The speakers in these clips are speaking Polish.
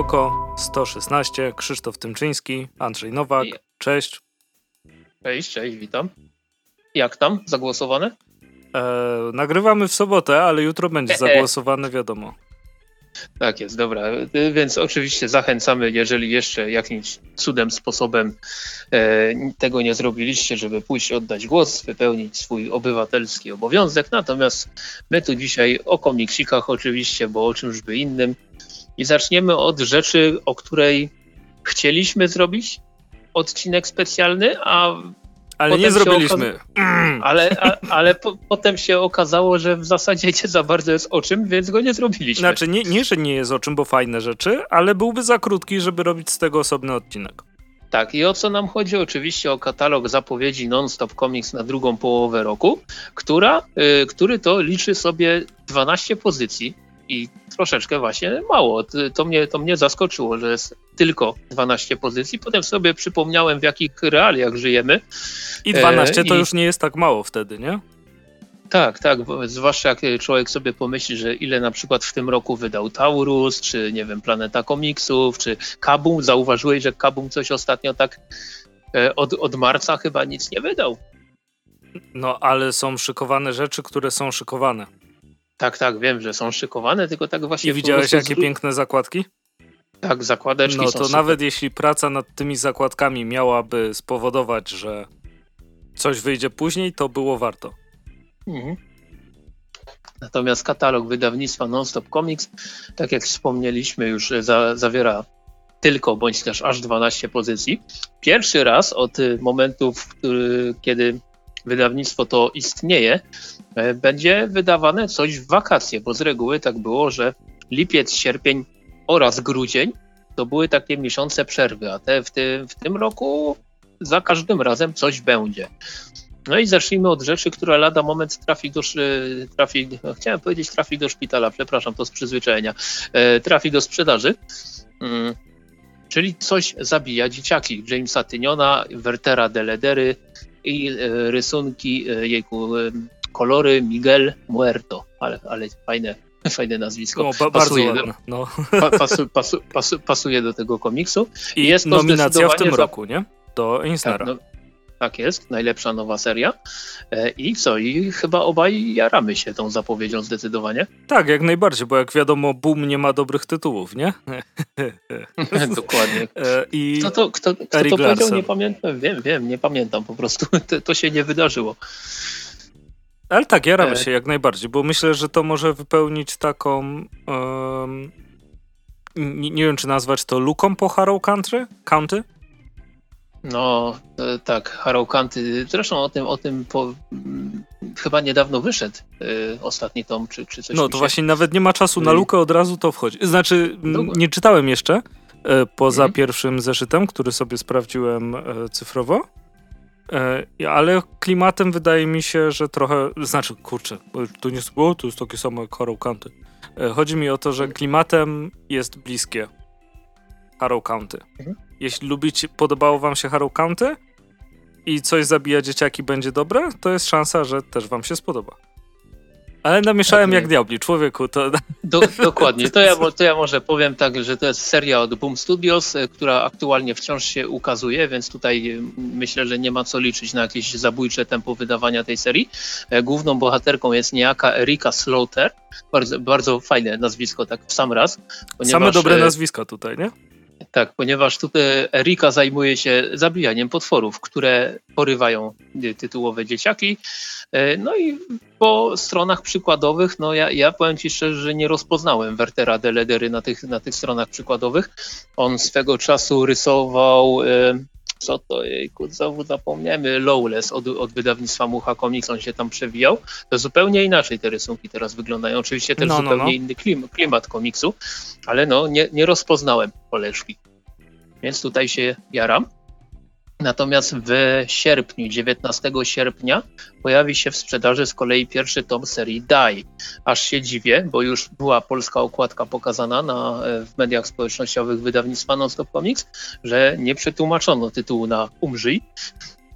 Cześć, kadr Dziwoko, 116, Krzysztof Tymczyński, Andrzej Nowak, cześć. Cześć, cześć, witam. Jak tam? Zagłosowane? E, nagrywamy w sobotę, ale jutro będzie zagłosowane, wiadomo. Tak jest, dobra. Y, więc oczywiście zachęcamy, jeżeli jeszcze jakimś cudem, sposobem e, tego nie zrobiliście, żeby pójść oddać głos, wypełnić swój obywatelski obowiązek. Natomiast my tu dzisiaj o komiksikach oczywiście, bo o czymś by innym. I zaczniemy od rzeczy, o której chcieliśmy zrobić odcinek specjalny, a ale nie zrobiliśmy. Ale, a, ale po, potem się okazało, że w zasadzie nie za bardzo jest o czym, więc go nie zrobiliśmy. Znaczy, nie, nie, że nie jest o czym, bo fajne rzeczy, ale byłby za krótki, żeby robić z tego osobny odcinek. Tak, i o co nam chodzi? Oczywiście o katalog zapowiedzi Non-Stop Comics na drugą połowę roku, która, y, który to liczy sobie 12 pozycji i troszeczkę właśnie mało. To mnie, to mnie zaskoczyło, że jest tylko 12 pozycji. Potem sobie przypomniałem, w jakich realiach żyjemy. I 12 e, to i... już nie jest tak mało wtedy, nie? Tak, tak, zwłaszcza jak człowiek sobie pomyśli, że ile na przykład w tym roku wydał Taurus, czy nie wiem, Planeta Komiksów, czy Kabum. Zauważyłeś, że Kabum coś ostatnio tak e, od, od marca chyba nic nie wydał. No, ale są szykowane rzeczy, które są szykowane. Tak, tak, wiem, że są szykowane, tylko tak właśnie... I widziałeś jakie piękne zakładki? Tak, zakładeczki No to super. nawet jeśli praca nad tymi zakładkami miałaby spowodować, że coś wyjdzie później, to było warto. Mhm. Natomiast katalog wydawnictwa Nonstop Comics, tak jak wspomnieliśmy, już za, zawiera tylko bądź też aż 12 pozycji. Pierwszy raz od momentu, kiedy wydawnictwo to istnieje, e, będzie wydawane coś w wakacje, bo z reguły tak było, że lipiec, sierpień oraz grudzień to były takie miesiące przerwy, a te w, tym, w tym roku za każdym razem coś będzie. No i zacznijmy od rzeczy, która lada moment trafi do, trafi, no chciałem powiedzieć trafi do szpitala, przepraszam, to z przyzwyczajenia, e, trafi do sprzedaży. Mm, czyli coś zabija dzieciaki. Jamesa Tyniona, Wertera Deledery, i e, rysunki, e, jejku, e, kolory Miguel Muerto, ale, ale fajne, fajne nazwisko. No, pasuje, do, no. pasu, pasu, pasu, pasuje do tego komiksu. I jest nominacja w tym roku, nie? Do Eisnera. Tak, no, tak jest, najlepsza nowa seria. E, I co? I chyba obaj jaramy się tą zapowiedzią zdecydowanie. Tak, jak najbardziej, bo jak wiadomo, Boom nie ma dobrych tytułów, nie? Dokładnie. E, I kto to, kto, kto to powiedział? Nie pamiętam. Wiem, wiem, nie pamiętam po prostu. To, to się nie wydarzyło. Ale tak, jaramy e... się jak najbardziej, bo myślę, że to może wypełnić taką. Um, nie, nie, wiem, czy nazwać to luką po Harrow Country? County? No e, tak, Harrow County. Zresztą o tym, o tym po, m, chyba niedawno wyszedł y, ostatni tom, czy, czy coś. No to się... właśnie nawet nie ma czasu na lukę, od razu to wchodzi. Znaczy, nie czytałem jeszcze y, poza mhm. pierwszym zeszytem, który sobie sprawdziłem y, cyfrowo. Ale klimatem wydaje mi się, że trochę. Znaczy, kurczę, to nie jest, to jest takie samo jak Harrow County. Chodzi mi o to, że klimatem jest bliskie Harrow County. Mhm. Jeśli lubicie, podobało wam się Harrow County i coś zabija dzieciaki będzie dobre, to jest szansa, że też wam się spodoba. Ale namieszałem tak, jak diabli, człowieku. To... Do, dokładnie. To ja, to ja może powiem tak, że to jest seria od Boom Studios, e, która aktualnie wciąż się ukazuje, więc tutaj e, myślę, że nie ma co liczyć na jakieś zabójcze tempo wydawania tej serii. E, główną bohaterką jest niejaka Erika Slaughter. Bardzo, bardzo fajne nazwisko, tak w sam raz. Same dobre nazwiska tutaj, nie? Tak, ponieważ tutaj Erika zajmuje się zabijaniem potworów, które porywają tytułowe dzieciaki. E, no i po stronach przykładowych, no ja, ja powiem Ci szczerze, że nie rozpoznałem Wertera Deledery na tych, na tych stronach przykładowych. On swego czasu rysował e, co to, jejku, znowu zapomniemy, Lowless od, od wydawnictwa Mucha Comics, on się tam przewijał, to zupełnie inaczej te rysunki teraz wyglądają. Oczywiście też no, no zupełnie no, no. inny klim, klimat komiksu, ale no, nie, nie rozpoznałem koleżki. Więc tutaj się jaram. Natomiast w sierpniu, 19 sierpnia, pojawi się w sprzedaży z kolei pierwszy tom serii Die. Aż się dziwię, bo już była polska okładka pokazana na, e, w mediach społecznościowych wydawnictwa Nonstop Comics, że nie przetłumaczono tytułu na Umrzyj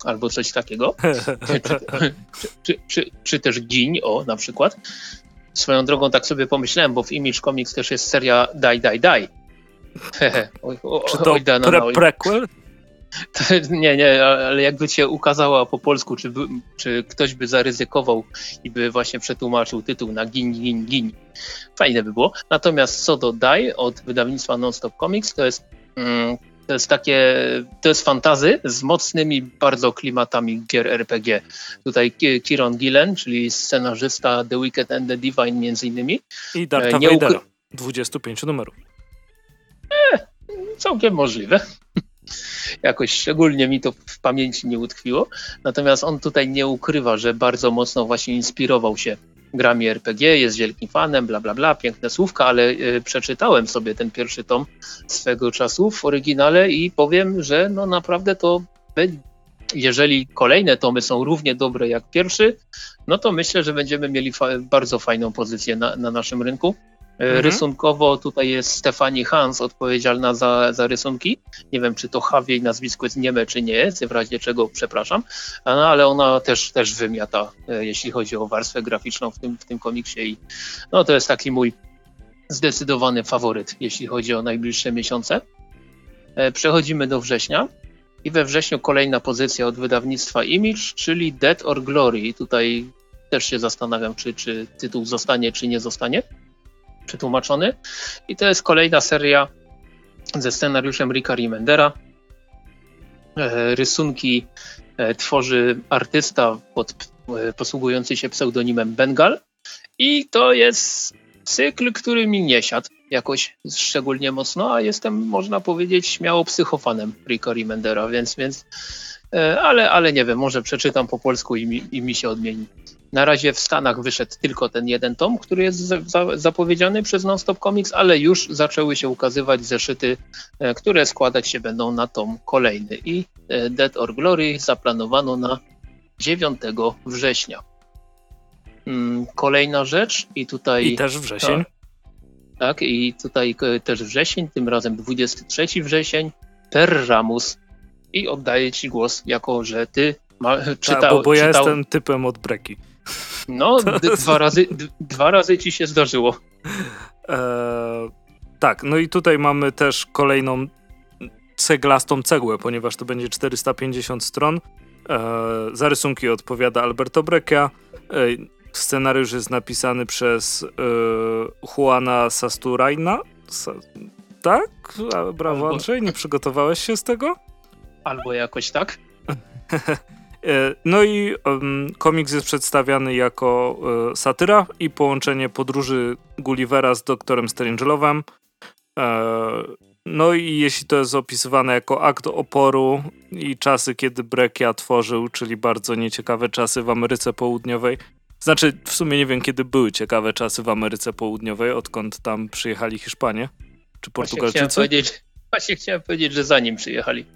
albo coś takiego, czy, czy, czy, czy, też Giń, o na przykład. Swoją drogą tak sobie pomyślałem, bo w Image Comics też jest seria Die, Die, Die Czy to pre prequel? To, nie, nie, ale jakby cię ukazała po polsku, czy, czy ktoś by zaryzykował i by właśnie przetłumaczył tytuł na gin, gin, gin. Fajne by było. Natomiast co do Die od wydawnictwa Nonstop Comics, to jest, mm, to jest takie, to jest fantazy z mocnymi bardzo klimatami gier RPG. Tutaj Kieron Gillen, czyli scenarzysta The Wicked and the Divine między innymi. I Darta nie Vadera, 25 numerów. E, całkiem możliwe jakoś szczególnie mi to w pamięci nie utkwiło. Natomiast on tutaj nie ukrywa, że bardzo mocno właśnie inspirował się grami RPG, jest wielkim fanem, bla bla bla, piękne słówka, ale y, przeczytałem sobie ten pierwszy tom swego czasu w oryginale i powiem, że no naprawdę to jeżeli kolejne tomy są równie dobre jak pierwszy, no to myślę, że będziemy mieli fa bardzo fajną pozycję na, na naszym rynku. E, mhm. Rysunkowo tutaj jest Stefani Hans odpowiedzialna za, za rysunki. Nie wiem, czy to jej nazwisko jest nieme, czy nie, w razie czego przepraszam, no, ale ona też, też wymiata, e, jeśli chodzi o warstwę graficzną w tym, w tym komiksie i no, to jest taki mój zdecydowany faworyt, jeśli chodzi o najbliższe miesiące. E, przechodzimy do września. I we wrześniu kolejna pozycja od wydawnictwa Image, czyli Dead or Glory. Tutaj też się zastanawiam, czy, czy tytuł zostanie, czy nie zostanie przetłumaczony. I to jest kolejna seria ze scenariuszem Ricka Remendera. E, rysunki e, tworzy artysta pod, e, posługujący się pseudonimem Bengal. I to jest cykl, który mi nie siadł jakoś szczególnie mocno, a jestem, można powiedzieć, śmiało psychofanem Ricka Remendera, więc, więc ale, ale nie wiem, może przeczytam po polsku i mi, i mi się odmieni. Na razie w Stanach wyszedł tylko ten jeden tom, który jest zapowiedziany przez Nonstop Comics, ale już zaczęły się ukazywać zeszyty, e, które składać się będą na tom kolejny. I e, Dead or Glory zaplanowano na 9 września. Mm, kolejna rzecz i tutaj... I też wrzesień. Tak, i tutaj e, też wrzesień, tym razem 23 wrzesień, Terramus. I oddaję Ci głos, jako że Ty ma, czytał, Ta, bo, bo ja czytał... jestem typem od breki. No, dwa, razy, dwa razy ci się zdarzyło. E, tak, no i tutaj mamy też kolejną ceglastą cegłę, ponieważ to będzie 450 stron. E, za rysunki odpowiada Alberto Breccia. E, scenariusz jest napisany przez e, Juana Sasturajna. Sa tak? brawo Andrzej, nie przygotowałeś się z tego? Albo jakoś tak. E, no i komiks jest przedstawiany jako e, satyra i połączenie podróży Gullivera z doktorem Strangelove'em. E, no i jeśli to jest opisywane jako akt oporu i czasy, kiedy Breccia tworzył, czyli bardzo nieciekawe czasy w Ameryce Południowej. Znaczy, w sumie nie wiem, kiedy były ciekawe czasy w Ameryce Południowej, odkąd tam przyjechali Hiszpanie czy Portugalczycy. Właśnie chciałem powiedzieć, właśnie chciałem powiedzieć że zanim przyjechali.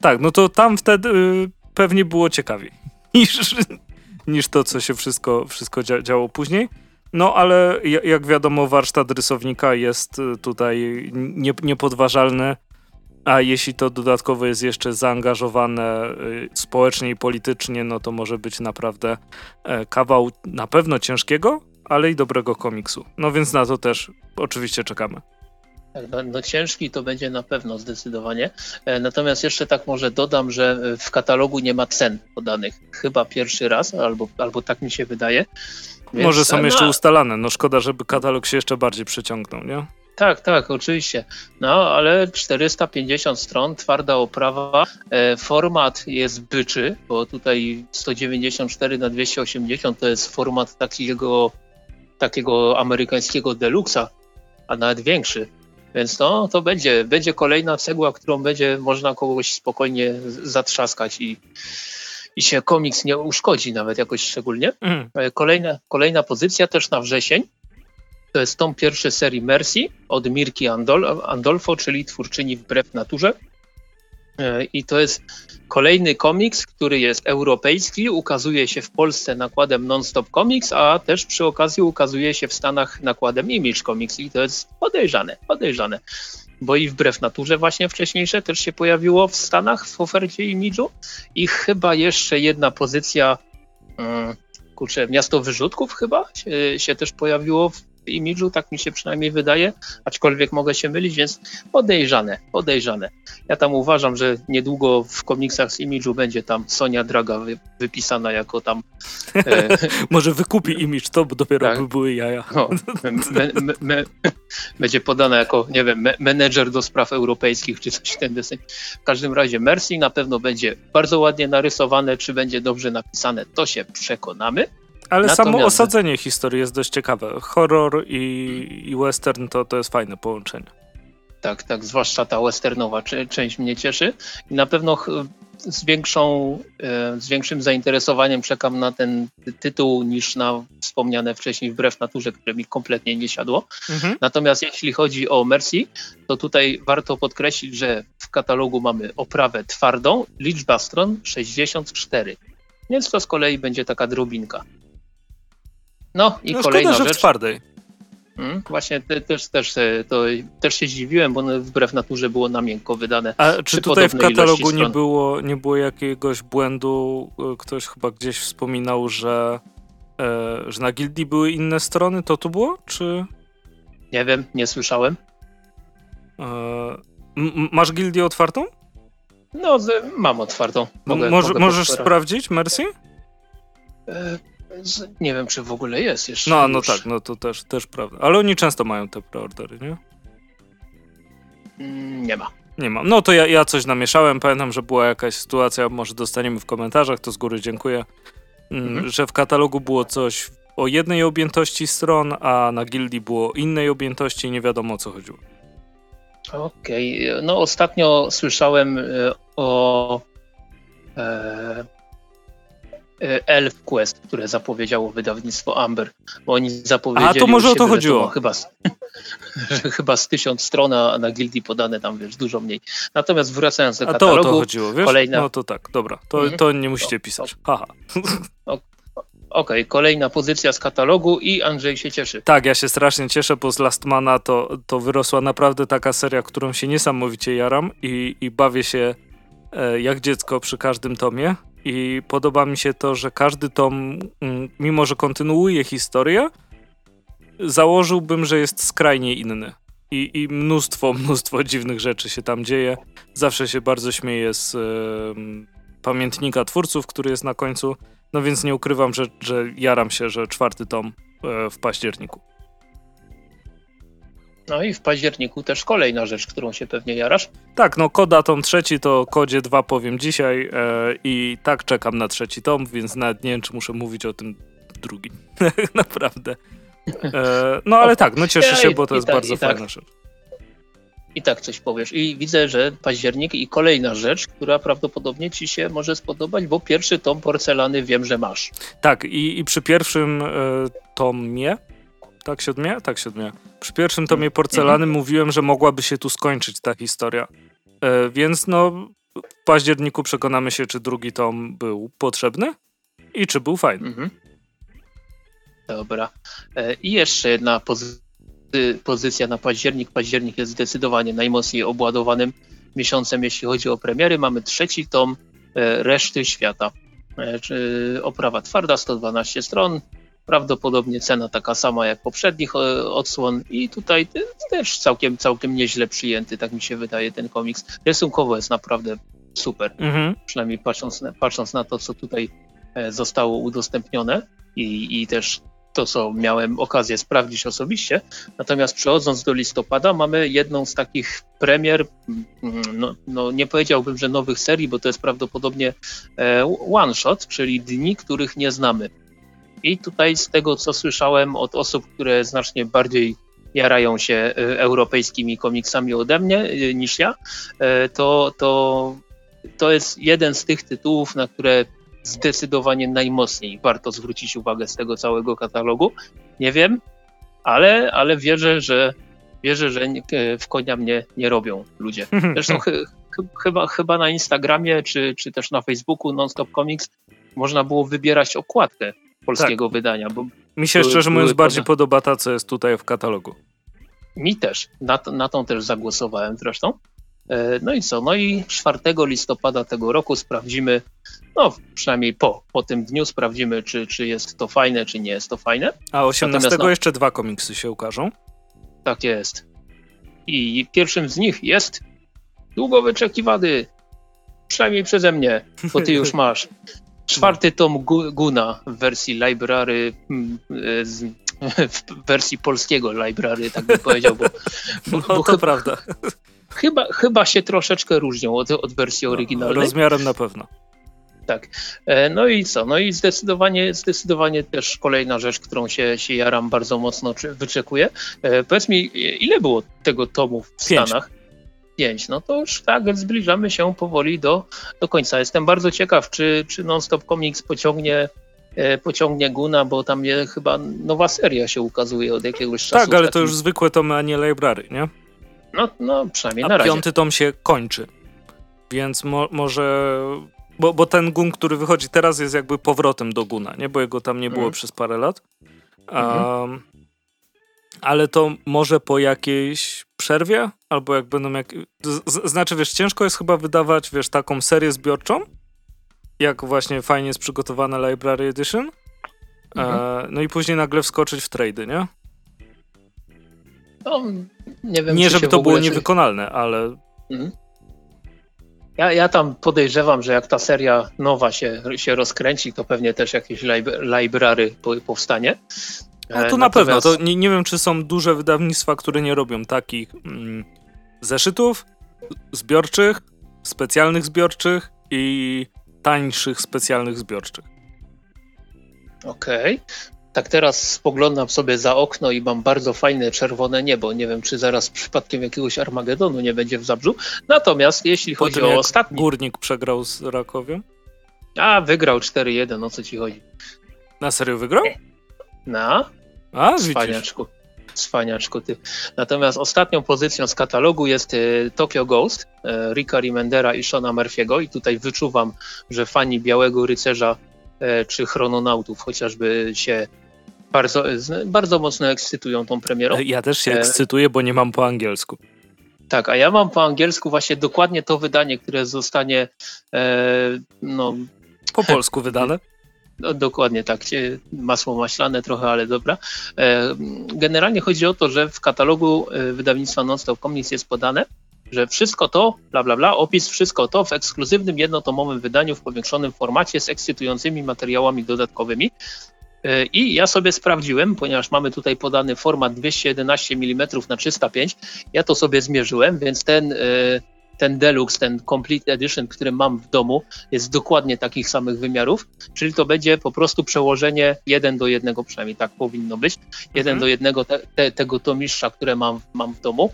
Tak, no to tam wtedy y, pewnie było ciekawiej niż, niż to, co się wszystko, wszystko działo później. No ale jak wiadomo, warsztat rysownika jest y, tutaj nie, niepodważalny, a jeśli to dodatkowo jest jeszcze zaangażowane y, społecznie i politycznie, no to może być naprawdę e, kawał na pewno ciężkiego, ale i dobrego komiksu. No więc na to też oczywiście czekamy. Tak, no, no, ciężki to będzie na pewno zdecydowanie. E, natomiast jeszcze tak może dodam, że w katalogu nie ma cen podanych. Chyba pierwszy raz, albo, albo tak mi się wydaje. Więc, może są no, jeszcze ustalane. No szkoda, żeby katalog się jeszcze bardziej przeciągnął, nie? Tak, tak, oczywiście. No, ale 450 stron, twarda oprawa. E, format jest byczy, bo tutaj 194 na 280 to jest format takiego, takiego amerykańskiego deluxa, a nawet większy. Więc no, to będzie, będzie kolejna cegła, którą będzie można kogoś spokojnie zatrzaskać i, i się komiks nie uszkodzi nawet jakoś szczególnie. Mm. Kolejna, kolejna pozycja też na wrzesień. To jest tom pierwszy serii Mercy od Mirki Andol Andolfo, czyli twórczyni Wbrew Naturze. E, I to jest kolejny komiks, który jest europejski, ukazuje się w Polsce nakładem Non-Stop Comics, a też przy okazji ukazuje się w Stanach nakładem Image Comics i to jest podejrzane, podejrzane. Bo i wbrew naturze właśnie wcześniejsze też się pojawiło w Stanach w ofercie Image'u i chyba jeszcze jedna pozycja, um, kurczę, Miasto Wyrzutków chyba się, się też pojawiło w imidżu, tak mi się przynajmniej wydaje, aczkolwiek mogę się mylić, więc podejrzane, podejrzane. Ja tam uważam, że niedługo w komiksach z imidżu będzie tam Sonia Draga wy, wypisana jako tam... E... Może wykupi imidż, to dopiero tak. by były jaja. No, me, me, me, będzie podana jako, nie wiem, menedżer do spraw europejskich, czy coś ten deseń. W każdym razie Mercy na pewno będzie bardzo ładnie narysowane, czy będzie dobrze napisane, to się przekonamy. Ale Natomiast... samo osadzenie historii jest dość ciekawe. Horror i, i western to, to jest fajne połączenie. Tak, tak, zwłaszcza ta westernowa część mnie cieszy. I na pewno z, większą, e, z większym zainteresowaniem czekam na ten tytuł niż na wspomniane wcześniej Wbrew Naturze, które mi kompletnie nie siadło. Mhm. Natomiast jeśli chodzi o Mercy, to tutaj warto podkreślić, że w katalogu mamy oprawę twardą, liczba stron 64. Więc to z kolei będzie taka drobinka. No i no, kolejna szkoda, rzecz. w twardej. Hmm, właśnie te, też, też, e, to, też się zdziwiłem, bo wbrew naturze było na miękko wydane. A czy tutaj w katalogu nie było, nie było jakiegoś błędu? E, ktoś chyba gdzieś wspominał, że, e, że na gildii były inne strony. To tu było? Czy. Nie wiem, nie słyszałem. E, masz gildię otwartą? No, mam otwartą. Mogę, mogę możesz sprawdzić, Mercy? E, nie wiem, czy w ogóle jest jeszcze. No, no tak, no to też, też prawda. Ale oni często mają te preordery, nie? Mm, nie ma. Nie ma. No to ja, ja coś namieszałem. Pamiętam, że była jakaś sytuacja, może dostaniemy w komentarzach, to z góry dziękuję, mm, mhm. że w katalogu było coś o jednej objętości stron, a na gildii było innej objętości i nie wiadomo o co chodziło. Okej, okay. no ostatnio słyszałem e, o E, Elf Quest, które zapowiedziało wydawnictwo Amber, bo oni zapowiedzieli... A to może o to chodziło. Chyba z, chyba z tysiąc stron, a na Gildii podane tam, wiesz, dużo mniej. Natomiast wracając do katalogu... A to o to chodziło, wiesz? Kolejna... No to tak, dobra, to, mhm. to nie musicie pisać. Haha. Okej, okay, kolejna pozycja z katalogu i Andrzej się cieszy. Tak, ja się strasznie cieszę, bo z Lastmana to, to wyrosła naprawdę taka seria, którą się niesamowicie jaram i, i bawię się e, jak dziecko przy każdym tomie. I podoba mi się to, że każdy tom, mm, mimo że kontynuuje historię, założyłbym, że jest skrajnie inny. I, I, mnóstwo, mnóstwo dziwnych rzeczy się tam dzieje. Zawsze się bardzo śmieję z y, pamiętnika twórców, który jest na końcu. No więc nie ukrywam, że, że jaram się, że czwarty tom y, w październiku. No i w październiku też kolejna rzecz, którą się pewnie jarasz. Tak, no koda tom trzeci to kodzie 2 powiem dzisiaj e, i tak czekam na trzeci tom, więc nawet nie wiem, czy muszę mówić o tym drugim. Naprawdę. E, no ale tak, no cieszę się, bo to jest tak, bardzo tak. fajna rzecz. I tak coś powiesz. I widzę, że październik i kolejna rzecz, która prawdopodobnie ci się może spodobać, bo pierwszy tom porcelany wiem, że masz. Tak, i, i przy pierwszym e, tomie tak, siódmie? Tak, siódmie. Przy pierwszym tomie porcelany mhm. mówiłem, że mogłaby się tu skończyć ta historia. E, więc no, w październiku przekonamy się, czy drugi tom był potrzebny i czy był fajny. Mhm. Dobra. E, I jeszcze jedna pozy pozycja na październik. Październik jest zdecydowanie najmocniej obładowanym miesiącem, jeśli chodzi o premiery. Mamy trzeci tom e, Reszty Świata. E, oprawa twarda, 112 stron, Prawdopodobnie cena taka sama jak poprzednich e, odsłon i tutaj też całkiem, całkiem nieźle przyjęty, tak mi się wydaje, ten komiks. Rysunkowo jest naprawdę super, mhm. przynajmniej patrząc, patrząc na to, co tutaj e, zostało udostępnione i, i też to, co miałem okazję sprawdzić osobiście. Natomiast przechodząc do listopada, mamy jedną z takich premier, mm, no, no, nie powiedziałbym, że nowych serii, bo to jest prawdopodobnie e, one shot, czyli dni, których nie znamy. I tutaj z tego, co słyszałem od osób, które znacznie bardziej jarają się e, europejskimi komiksami ode mnie e, niż ja, e, to, to, to jest jeden z tych tytułów, na które zdecydowanie najmocniej warto zwrócić uwagę z tego całego katalogu. Nie wiem, ale, ale wierzę, że wierzę, że w konia mnie nie robią ludzie. Zresztą ch chyba, chyba na Instagramie czy, czy też na Facebooku Nonstop Comics można było wybierać okładkę polskiego tak. wydania. Bo Mi się były, szczerze mówiąc bardziej podoba ta, co jest tutaj w katalogu. Mi też. Na, na tą też zagłosowałem zresztą. No i co? No i 4 listopada tego roku sprawdzimy, no przynajmniej po, po tym dniu sprawdzimy, czy, czy jest to fajne, czy nie jest to fajne. A 18 no, jeszcze dwa komiksy się ukażą? Tak jest. I pierwszym z nich jest długo wyczekiwany, przynajmniej przeze mnie, bo ty już masz. Czwarty tom Guna w wersji library, mm, w wersji polskiego library, tak bym powiedział, bo, bo, no, to chyba, prawda. Chyba, chyba się troszeczkę różnią od, od wersji no, oryginalnej. Rozmiarem na pewno. Tak. E, no i co? No i zdecydowanie, zdecydowanie też kolejna rzecz, którą się, się jaram bardzo mocno wyczekuję. E, powiedz mi, ile było tego tomu w Pięć. Stanach? Pięć. No to już tak, zbliżamy się powoli do, do końca. Jestem bardzo ciekaw, czy, czy Non-Stop Comics pociągnie e, pociągnie Guna, bo tam je, chyba nowa seria się ukazuje od jakiegoś czasu. Tak, ale to już zwykłe tomy, a nie library, nie? No, no przynajmniej a na razie. piąty tom się kończy, więc mo może bo, bo ten Gun, który wychodzi teraz, jest jakby powrotem do Guna, nie? Bo jego tam nie było mhm. przez parę lat. Um, ale to może po jakiejś przerwie, albo jak będą jak... Znaczy, wiesz, ciężko jest chyba wydawać, wiesz, taką serię zbiorczą, jak właśnie fajnie jest przygotowana Library Edition, mhm. e, no i później nagle wskoczyć w trady, nie? No, nie wiem, nie, żeby to było niewykonalne, ale... Mhm. Ja, ja tam podejrzewam, że jak ta seria nowa się, się rozkręci, to pewnie też jakieś library powstanie. No to na pewno. To nie, nie wiem, czy są duże wydawnictwa, które nie robią takich mm, zeszytów zbiorczych, specjalnych zbiorczych i tańszych specjalnych zbiorczych. Okej. Okay tak teraz spoglądam sobie za okno i mam bardzo fajne czerwone niebo. Nie wiem, czy zaraz przypadkiem jakiegoś Armagedonu nie będzie w Zabrzu. Natomiast jeśli chodzi o ostatni... Górnik przegrał z Rakowią? A, wygrał 4-1, o co ci chodzi? Na serio wygrał? Na? A, Cwaniaczku. Cwaniaczku, ty. Natomiast ostatnią pozycją z katalogu jest y, Tokyo Ghost, y, Ricka Remendera i Shona Murphy'ego i tutaj wyczuwam, że fani Białego Rycerza y, czy Chrononautów chociażby się bardzo, bardzo mocno ekscytują tą premierą. Ja też się e, ekscytuję, bo nie mam po angielsku. Tak, a ja mam po angielsku właśnie dokładnie to wydanie, które zostanie e, no, po polsku wydane. No, dokładnie tak, masło maślane trochę, ale dobra. E, generalnie chodzi o to, że w katalogu e, wydawnictwa Nonstop Comics jest podane, że wszystko to, bla bla bla, opis wszystko to w ekskluzywnym jednotomowym wydaniu w powiększonym formacie z ekscytującymi materiałami dodatkowymi. E, I ja sobie sprawdziłem, ponieważ mamy tutaj podany format 211 mm na 305, ja to sobie zmierzyłem, więc ten, ten Deluxe, ten Complete Edition, który mam w domu, jest dokładnie takich samych wymiarów, czyli to będzie po prostu przełożenie 1 do 1, przynajmniej tak powinno być, 1 mhm. do 1 te, te, tego tomistrza, które mam, mam w domu.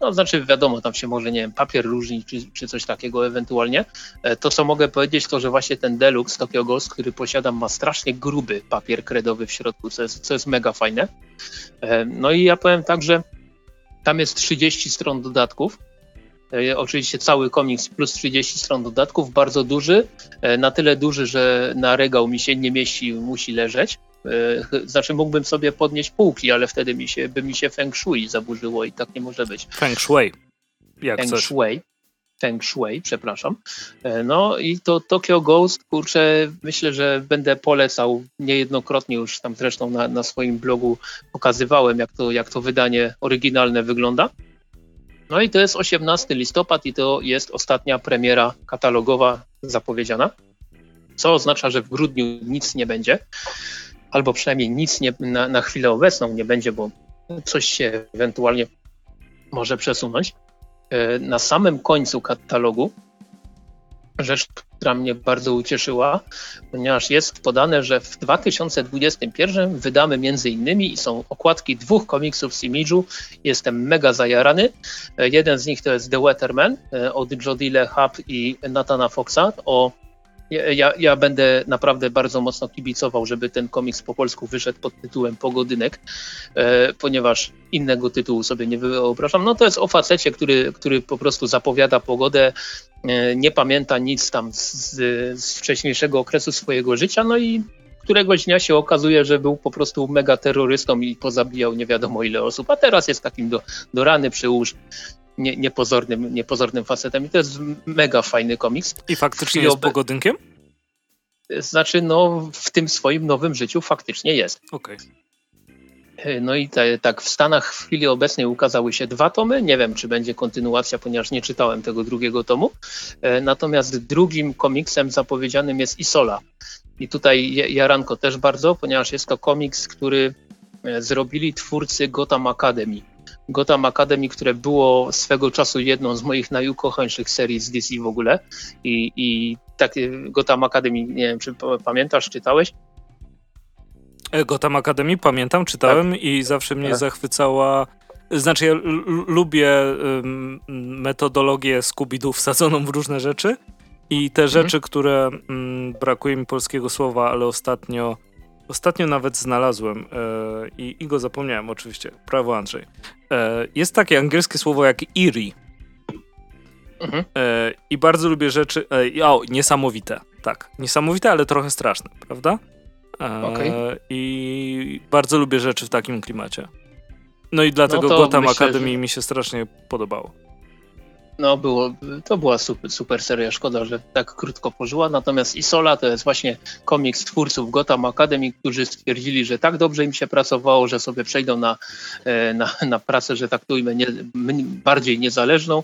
No, znaczy wiadomo, tam się może, nie wiem, papier różni, czy, czy coś takiego ewentualnie. E, to, co mogę powiedzieć, to, że właśnie ten Deluxe Tokyo Ghost, który posiadam, ma strasznie gruby papier kredowy w środku, co jest, co jest mega fajne. E, no i ja powiem tak, że tam jest 30 stron dodatków, Oczywiście cały komiks plus 30 stron dodatków, bardzo duży, na tyle duży, że na regał mi się nie mieści, musi leżeć. E, znaczy mógłbym sobie podnieść półki, ale wtedy mi się, by mi się feng shui zaburzyło i tak nie może być. Feng shui. Jak feng shui. Feng shui, przepraszam. E, no i to Tokyo Ghost, kurczę, myślę, że będę polecał niejednokrotnie już tam zresztą na, na swoim blogu pokazywałem, jak to, jak to wydanie oryginalne wygląda. No i to jest 18 listopad i to jest ostatnia premiera katalogowa zapowiedziana, co oznacza, że w grudniu nic nie będzie albo przynajmniej nic nie, na, na chwilę obecną nie będzie, bo coś się ewentualnie może przesunąć. E, na samym końcu katalogu rzecz, która mnie bardzo ucieszyła, ponieważ jest podane, że w 2021 wydamy między innymi i są okładki dwóch komiksów z Image'u. Jestem mega zajarany. E, jeden z nich to jest The Weatherman e, od Jodile Hub i Nathana Foxa o ja, ja, będę naprawdę bardzo mocno kibicował, żeby ten komiks po polsku wyszedł pod tytułem Pogodynek, e, ponieważ innego tytułu sobie nie wyobrażam. No to jest o facecie, który, który po prostu zapowiada pogodę, e, nie pamięta nic tam z, z wcześniejszego okresu swojego życia, no i któregoś dnia się okazuje, że był po prostu mega terrorystą i pozabijał nie wiadomo ile osób, a teraz jest takim do, do rany przyłóż nie, niepozornym, niepozornym facetem i to jest mega fajny komiks. I faktycznie jest pogodynkiem? Znaczy, no w tym swoim nowym życiu faktycznie jest. Okej. Okay. No i te, tak, w Stanach w chwili obecnej ukazały się dwa tomy. Nie wiem, czy będzie kontynuacja, ponieważ nie czytałem tego drugiego tomu. E, natomiast drugim komiksem zapowiedzianym jest Isola. I tutaj Jaranko też bardzo, ponieważ jest to komiks, który e, zrobili twórcy Gotham Academy. Gotham Academy, które było swego czasu jedną z moich najukochańszych serii z DC w ogóle. I, i tak, Gotham Academy, nie wiem, czy pamiętasz, czytałeś? E, Gotham Academy pamiętam, czytałem tak. i zawsze mnie tak. zachwycała. Znaczy, ja lubię um, metodologię Scooby-Doo wsadzoną w różne rzeczy i te mhm. rzeczy, które um, brakuje mi polskiego słowa, ale ostatnio ostatnio nawet znalazłem e, i, i, go zapomniałem oczywiście. Prawo Andrzej. E, jest takie angielskie słowo jak eerie. Mhm. E, I bardzo lubię rzeczy. E, o, niesamowite. Tak, niesamowite, ale trochę straszne, prawda? Okay. I bardzo lubię rzeczy w takim klimacie. No i dlatego no Gotham myślę, Academy że... mi się strasznie podobało. No, było, to była super, super seria, szkoda, że tak krótko pożyła. Natomiast Isola to jest właśnie komiks twórców Gotham Academy, którzy stwierdzili, że tak dobrze im się pracowało, że sobie przejdą na, e, na, na pracę, że tak ujmę, nie, bardziej niezależną.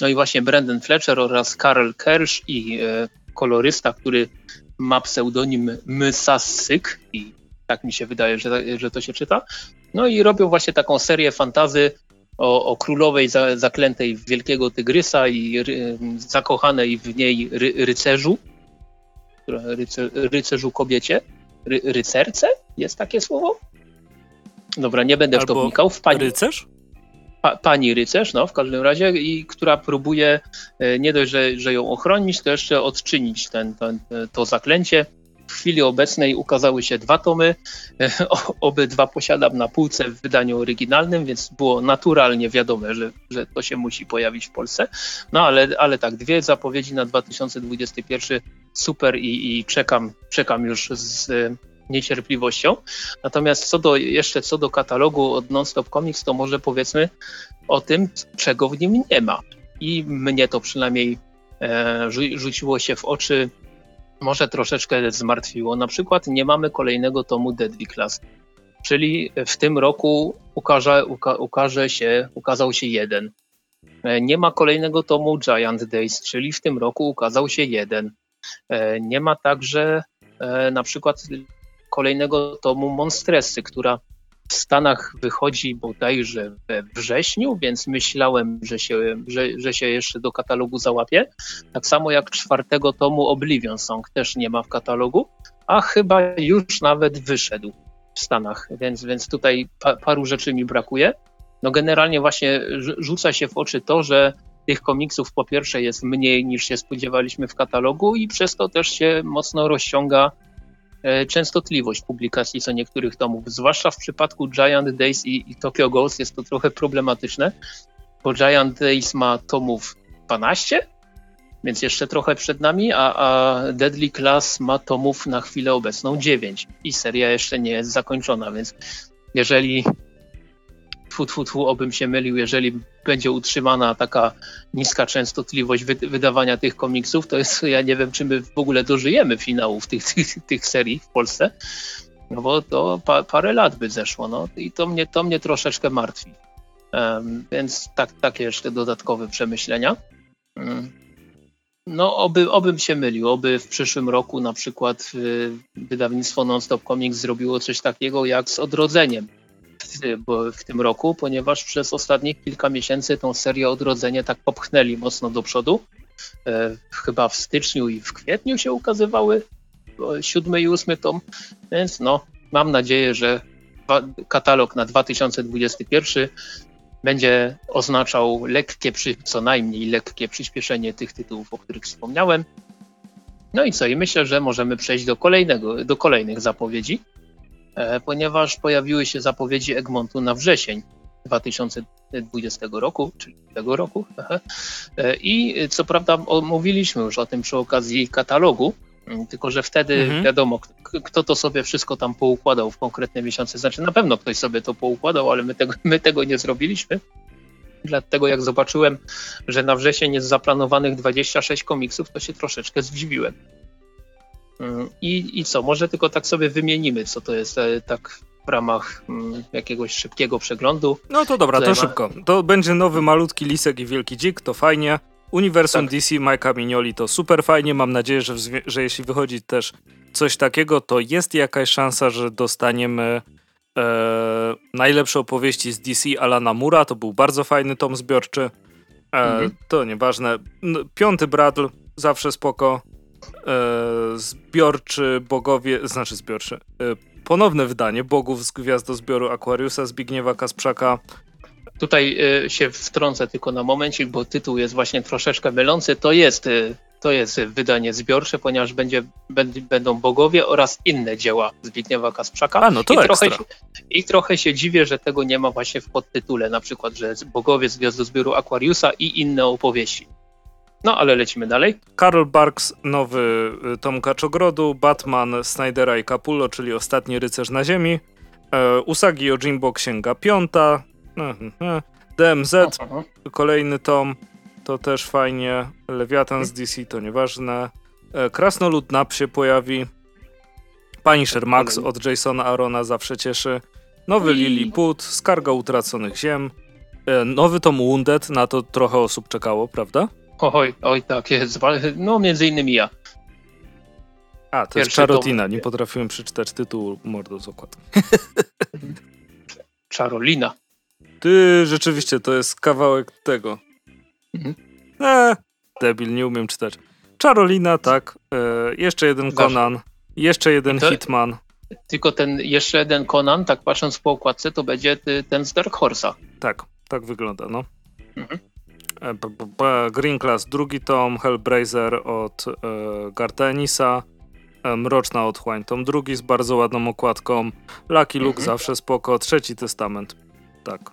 No i właśnie Brandon Fletcher oraz Karl Kersh i e, kolorysta, który ma pseudonim Mysasyk i tak mi się wydaje, że, że to się czyta. No i robią właśnie taką serię fantazy o, o królowej za, zaklętej w wielkiego tygrysa i ry, zakochanej w niej ry, rycerzu, rycer, rycerzu kobiecie, ry, rycerce? Jest takie słowo? Dobra, nie będę Albo w to wnikał. W pani, rycerz? pa, pani rycerz, no w każdym razie, i która próbuje e, nie dość, że, że ją ochronić, to jeszcze odczynić ten, ten, to zaklęcie. W chwili obecnej ukazały się dwa tomy. E, obydwa posiadam na półce w wydaniu oryginalnym, więc było naturalnie wiadome, że, że to się musi pojawić w Polsce. No ale, ale tak, dwie zapowiedzi na 2021 super i, i czekam, czekam już z niecierpliwością. Natomiast co do, jeszcze co do katalogu od Nonstop Comics, to może powiedzmy o tym, czego w nim nie ma. I mnie to przynajmniej e, rzuciło się w oczy, może troszeczkę zmartwiło. Na przykład nie mamy kolejnego tomu Deadly Class, czyli w tym roku ukaże, uka, ukaże się, ukazał się jeden. E, nie ma kolejnego tomu Giant Days, czyli w tym roku ukazał się jeden. E, nie ma także e, na przykład kolejnego tomu Monstresy, która w Stanach wychodzi bodajże we wrześniu, więc myślałem, że się, że, że się jeszcze do katalogu załapie. Tak samo jak czwartego tomu Oblivion Song też nie ma w katalogu, a chyba już nawet wyszedł w Stanach, więc, więc tutaj pa, paru rzeczy mi brakuje. No generalnie właśnie rzuca się w oczy to, że tych komiksów po pierwsze jest mniej niż się spodziewaliśmy w katalogu i przez to też się mocno rozciąga częstotliwość publikacji co niektórych tomów, zwłaszcza w przypadku Giant Days i, i Tokyo Ghost jest to trochę problematyczne, bo Giant Days ma tomów 12, więc jeszcze trochę przed nami, a, a Deadly Class ma tomów na chwilę obecną 9 i seria jeszcze nie jest zakończona, więc jeżeli tfu, tfu, tfu, obym się mylił, jeżeli będzie utrzymana taka niska częstotliwość wydawania tych komiksów, to jest, ja nie wiem, czy my w ogóle dożyjemy finałów tych, tych, tych serii w Polsce, no bo to pa, parę lat by zeszło, no i to mnie, to mnie troszeczkę martwi. Um, więc tak, takie jeszcze dodatkowe przemyślenia. Um, no, oby, obym się mylił, oby w przyszłym roku na przykład y, wydawnictwo Nonstop Comics zrobiło coś takiego jak z odrodzeniem w tym roku, ponieważ przez ostatnich kilka miesięcy tą serię Odrodzenie tak popchnęli mocno do przodu. E, chyba w styczniu i w kwietniu się ukazywały siódmy i ósmy tom, więc no, mam nadzieję, że katalog na 2021 będzie oznaczał lekkie, co najmniej lekkie przyspieszenie tych tytułów, o których wspomniałem. No i co? I myślę, że możemy przejść do, kolejnego, do kolejnych zapowiedzi. E, ponieważ pojawiły się zapowiedzi Egmontu na wrzesień 2020 roku, czyli tego roku. E, I co prawda mówiliśmy już o tym przy okazji katalogu, mm, tylko że wtedy mhm. wiadomo, kto to sobie wszystko tam poukładał w konkretne miesiące. Znaczy na pewno ktoś sobie to poukładał, ale my tego, my tego nie zrobiliśmy. Dlatego jak zobaczyłem, że na wrzesień jest zaplanowanych 26 komiksów, to się troszeczkę zdziwiłem. Mm, I, I co, może tylko tak sobie wymienimy, co to jest e, tak w ramach mm, jakiegoś szybkiego przeglądu. No to dobra, to szybko. To będzie nowy malutki lisek i wielki dzik, to fajnie. Uniwersum tak. DC Majka Mignoli to super fajnie. Mam nadzieję, że, że jeśli wychodzi też coś takiego, to jest jakaś szansa, że dostaniemy e, najlepsze opowieści z DC Alana Mura. To był bardzo fajny tom zbiorczy. E, mhm. To nieważne. Piąty Bradl, zawsze spoko. E, zbiorczy bogowie, znaczy zbiorczy. E, ponowne wydanie Bogów z Gwiazdozbioru Aquariusa Zbigniewa Kasprzaka. Tutaj y, się wtrącę tylko na momencik, bo tytuł jest właśnie troszeczkę mylący. To jest, to jest wydanie zbiorcze, ponieważ będzie, będą bogowie oraz inne dzieła Zbigniewa Kasprzaka. A, no to I trochę, się, I trochę się dziwię, że tego nie ma właśnie w podtytule, na przykład, że bogowie z Gwiazdozbioru Aquariusa i inne opowieści. No, ale lecimy dalej. Karol Barks, nowy y, Tom Kaczogrodu, Batman, Snydera i Capullo, czyli Ostatni Rycerz na Ziemi, e, Usagi Yojimbo Księga Piąta, DMZ, kolejny tom, to też fajnie. Lewiatan z DC to nieważne. E, Krasnolud Nap się pojawi. Punisher Max od Jasona Arona zawsze cieszy. Nowy Lilliput, Skarga Utraconych Ziem. E, nowy tom Wounded, na to trochę osób czekało, prawda? Oj, oj, tak jest. No, między innymi ja. A, to Pierwszy jest Czarotina. Nie potrafiłem przeczytać tytułu mordo z okładki. Czarolina. Ty, rzeczywiście, to jest kawałek tego. Mhm. E, debil, nie umiem czytać. Czarolina, tak. E, jeszcze jeden Conan. Jeszcze jeden to, Hitman. Tylko ten jeszcze jeden Conan, tak patrząc po okładce, to będzie ten z Dark Horse'a. Tak, tak wygląda, no. Mhm. E, Green Class, drugi tom, Hellblazer od e, Gartenisa, e, Mroczna Otchłań, tom drugi z bardzo ładną okładką, Lucky Luke mhm. zawsze spoko, Trzeci Testament, tak.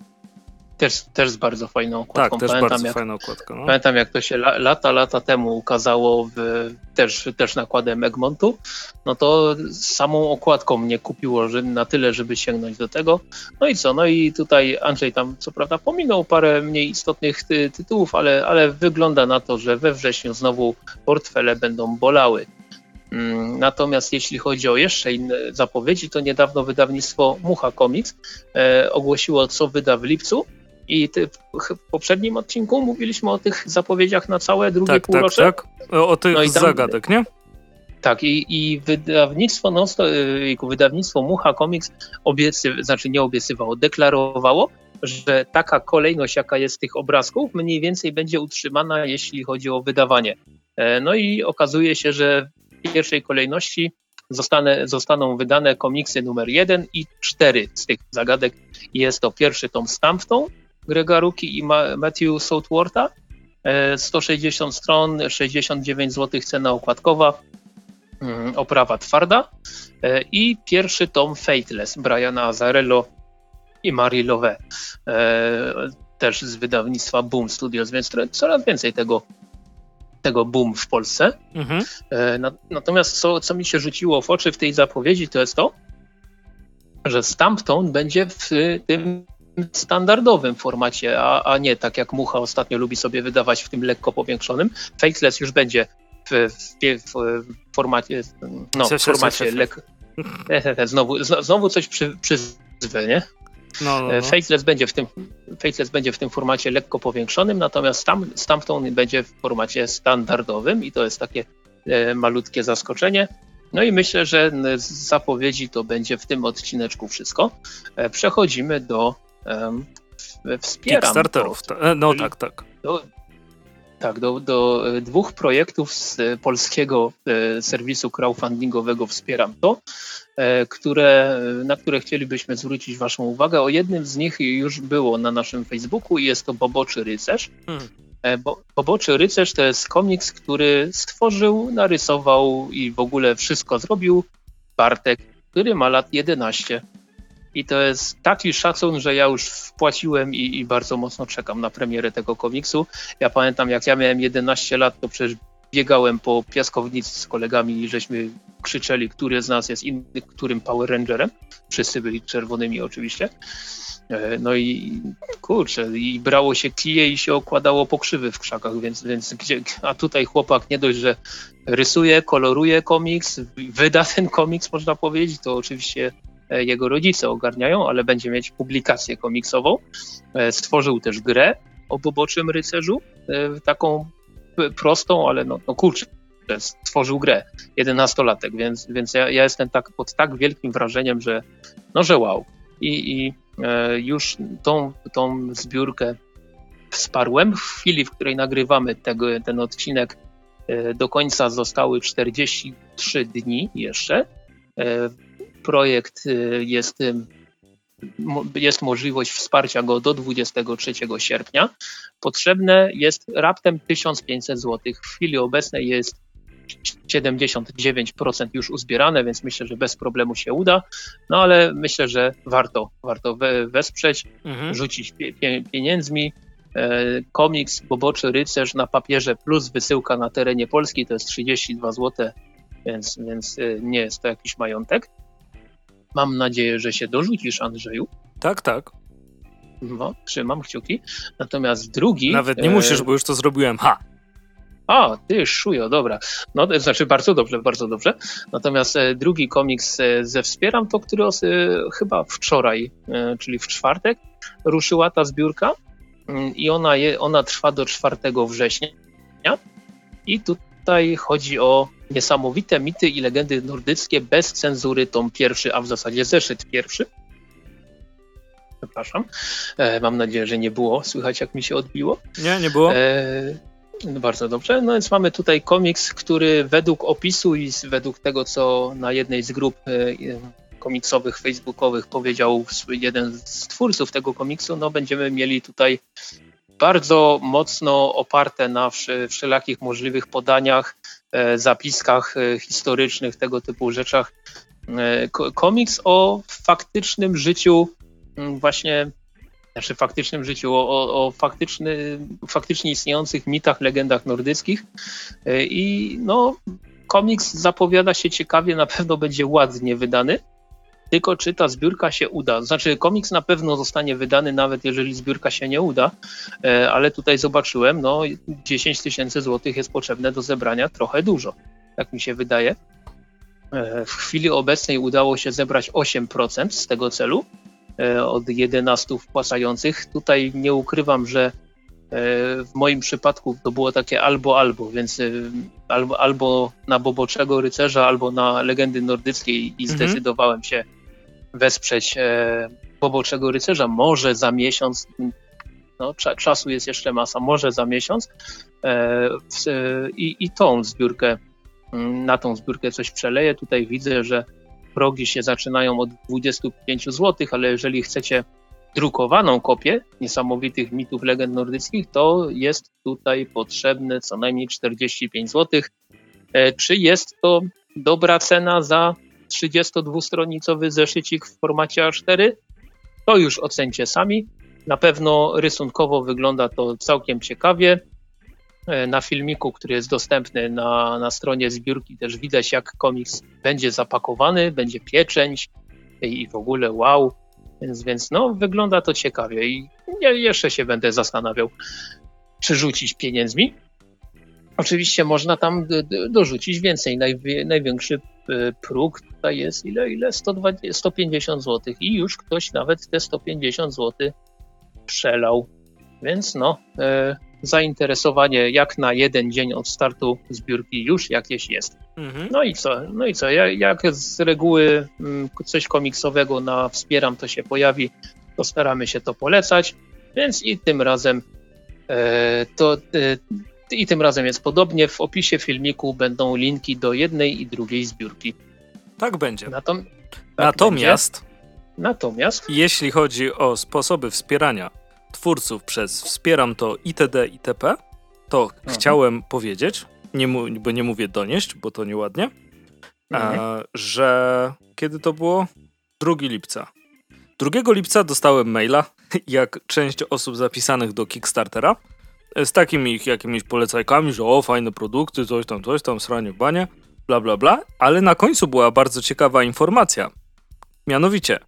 Też, też z bardzo fajną okładką. Tak, też pamiętam, bardzo jak, fajna okładka. No. Pamiętam jak to się lata, lata temu ukazało w, też, też nakładem Egmontu, no to samą okładką mnie kupiło że na tyle, żeby sięgnąć do tego. No i co, no i tutaj Andrzej tam co prawda pominął parę mniej istotnych ty, tytułów, ale, ale wygląda na to, że we wrześniu znowu portfele będą bolały. Mm, natomiast jeśli chodzi o jeszcze inne zapowiedzi, to niedawno wydawnictwo Mucha Comics e, ogłosiło, co wyda w lipcu. I ty, w poprzednim odcinku mówiliśmy o tych zapowiedziach na całe drugie tak, tak półrocze. Tak, tak. O tych no zagadek, nie? Tak, i, i wydawnictwo, no, wydawnictwo Mucha Comics obiecy, znaczy nie obiecywało, deklarowało, że taka kolejność, jaka jest tych obrazków, mniej więcej będzie utrzymana, jeśli chodzi o wydawanie. E, no i okazuje się, że w pierwszej kolejności zostaną wydane komiksy numer 1 i 4 z tych zagadek. Jest to pierwszy tom Stampton, Grega Ruki i Matthew Southwortha. 160 e, stron, 69 zł cena okładkowa, mm, oprawa twarda e, i pierwszy tom Fateless Briana Azarello i Marie Love, też z wydawnictwa Boom Studios, więc coraz więcej tego, tego Boom w Polsce. Mhm. E, natomiast co, co mi się rzuciło w oczy w tej zapowiedzi, to jest to, że Stampton będzie w tym standardowym formacie, a, a nie tak jak Mucha ostatnio lubi sobie wydawać w tym lekko powiększonym. Faceless już będzie w, w, w formacie, no, w formacie lekko. Znowu, znowu coś przy, przyzwę, nie? No, no, no. Faceless, będzie w tym, Faceless będzie w tym formacie lekko powiększonym, natomiast tam, Stampton będzie w formacie standardowym i to jest takie e, malutkie zaskoczenie. No i myślę, że z zapowiedzi to będzie w tym odcineczku wszystko. E, przechodzimy do wspieram. Kickstarterów, to, e, no tak, tak. Do, tak, do, do dwóch projektów z polskiego e, serwisu crowdfundingowego Wspieram to, e, które, na które chcielibyśmy zwrócić Waszą uwagę. O jednym z nich już było na naszym Facebooku i jest to Boboczy Rycerz. Hmm. Bo, Boboczy Rycerz to jest komiks, który stworzył, narysował i w ogóle wszystko zrobił Bartek, który ma lat 11. I to jest taki szacun, że ja już wpłaciłem i, i, bardzo mocno czekam na premierę tego komiksu. Ja pamiętam, jak ja miałem 11 lat, to przecież biegałem po piaskownicy z kolegami i żeśmy krzyczeli, który z nas jest inny, którym Power Rangerem. Wszyscy byli czerwonymi oczywiście. E, no i kurczę, i brało się kije i się okładało pokrzywy w krzakach, więc, więc gdzie, a tutaj chłopak nie dość, że rysuje, koloruje komiks, wyda ten komiks, można powiedzieć, to oczywiście jego rodzice ogarniają, ale będzie mieć publikację komiksową. E, stworzył też grę o Boboczym Rycerzu, e, taką prostą, ale no, no kurczę, stworzył grę, 11-latek, więc, więc ja, ja, jestem tak pod tak wielkim wrażeniem, że no, że wow. I, i e, już tą, tą zbiórkę wsparłem. W chwili, w której nagrywamy tego, ten odcinek, e, do końca zostały 43 dni jeszcze. Projekt e, jest jest możliwość wsparcia go do 23 sierpnia. Potrzebne jest raptem 1500 zł. W chwili obecnej jest 79% już uzbierane, więc myślę, że bez problemu się uda. No ale myślę, że warto, warto wesprzeć, mhm. rzucić pieniędzmi. E, komiks Boboczy Rycerz na papierze plus wysyłka na terenie Polski to jest 32 zł, więc, więc e, nie jest to jakiś majątek. Mam nadzieję, że się dorzucisz, Andrzeju. Tak, tak. No, trzymam kciuki. Natomiast drugi. Nawet nie musisz, e... bo już to zrobiłem. Ha! A, ty szujo, dobra. No, to znaczy bardzo dobrze, bardzo dobrze. Natomiast e, drugi komiks e, ze Wspieram to, który os, e, chyba wczoraj, czyli w czwartek, ruszyła ta zbiórka mm, i ona, je, ona trwa do 4 września. I tutaj chodzi o niesamowite mity i legendy nordyckie bez cenzury, tom pierwszy, a w zasadzie zeszyt pierwszy. Przepraszam. mam nadzieję, że nie było. Słychać, jak mi się odbiło. Nie, nie było. No bardzo dobrze. No więc mamy tutaj komiks, który według opisu i według tego, co na jednej z grup e, komiksowych, facebookowych powiedział jeden z twórców tego komiksu, no będziemy mieli tutaj bardzo mocno oparte na wszelakich możliwych podaniach, e, zapiskach e, historycznych, tego typu rzeczach. Komiks o faktycznym życiu właśnie znaczy faktycznym życiu, o, o, o faktyczny, faktycznie istniejących mitach, legendach nordyckich. E, I no, komiks zapowiada się ciekawie, na pewno będzie ładnie wydany. Tylko czy ta zbiórka się uda? Znaczy, komiks na pewno zostanie wydany, nawet jeżeli zbiórka się nie uda, e, ale tutaj zobaczyłem, no 10 tysięcy złotych jest potrzebne do zebrania trochę dużo, tak mi się wydaje. E, w chwili obecnej udało się zebrać 8% z tego celu, E, od 11 wpłacających. Tutaj nie ukrywam, że w moim przypadku to było takie albo albo, więc albo, albo na Boboczego Rycerza, albo na Legendy Nordyckiej i mhm. zdecydowałem się wesprzeć Boboczego Rycerza. Może za miesiąc, no, czasu jest jeszcze masa, może za miesiąc i, i tą zbiórkę, na tą zbiórkę coś przeleję. Tutaj widzę, że progi się zaczynają od 25 zł, ale jeżeli chcecie drukowaną kopię niesamowitych mitów legend nordyckich, to jest tutaj potrzebne co najmniej 45 zł. E, czy jest to dobra cena za 32-stronicowy zeszycik w formacie A4? To już ocencie sami. Na pewno rysunkowo wygląda to całkiem ciekawie. E, na filmiku, który jest dostępny na, na stronie zbiórki, też widać, jak komiks będzie zapakowany, będzie pieczęć i w ogóle wow. Więc, więc no, wygląda to ciekawie i ja jeszcze się będę zastanawiał, czy rzucić pieniędzmi. Oczywiście można tam dorzucić więcej. największy próg tutaj jest ile? ile? 120, 150 zł i już ktoś nawet te 150 zł przelał. Więc no, e, zainteresowanie jak na jeden dzień od startu zbiórki już jakieś jest. Mhm. No i co? No i co? Jak z reguły mm, coś komiksowego na Wspieram to się pojawi, to staramy się to polecać, więc i tym razem e, to e, i tym razem jest podobnie. W opisie filmiku będą linki do jednej i drugiej zbiórki. Tak będzie. Natom tak natomiast, będzie. natomiast, jeśli chodzi o sposoby wspierania twórców przez wspieram to itd. itp., to mhm. chciałem powiedzieć, nie bo nie mówię donieść, bo to nieładnie, mhm. a, że kiedy to było? 2 lipca. 2 lipca dostałem maila, jak część osób zapisanych do Kickstartera, z takimi jakimiś polecajkami, że o, fajne produkty, coś tam, coś tam, sranie w banie, bla, bla, bla, ale na końcu była bardzo ciekawa informacja. Mianowicie,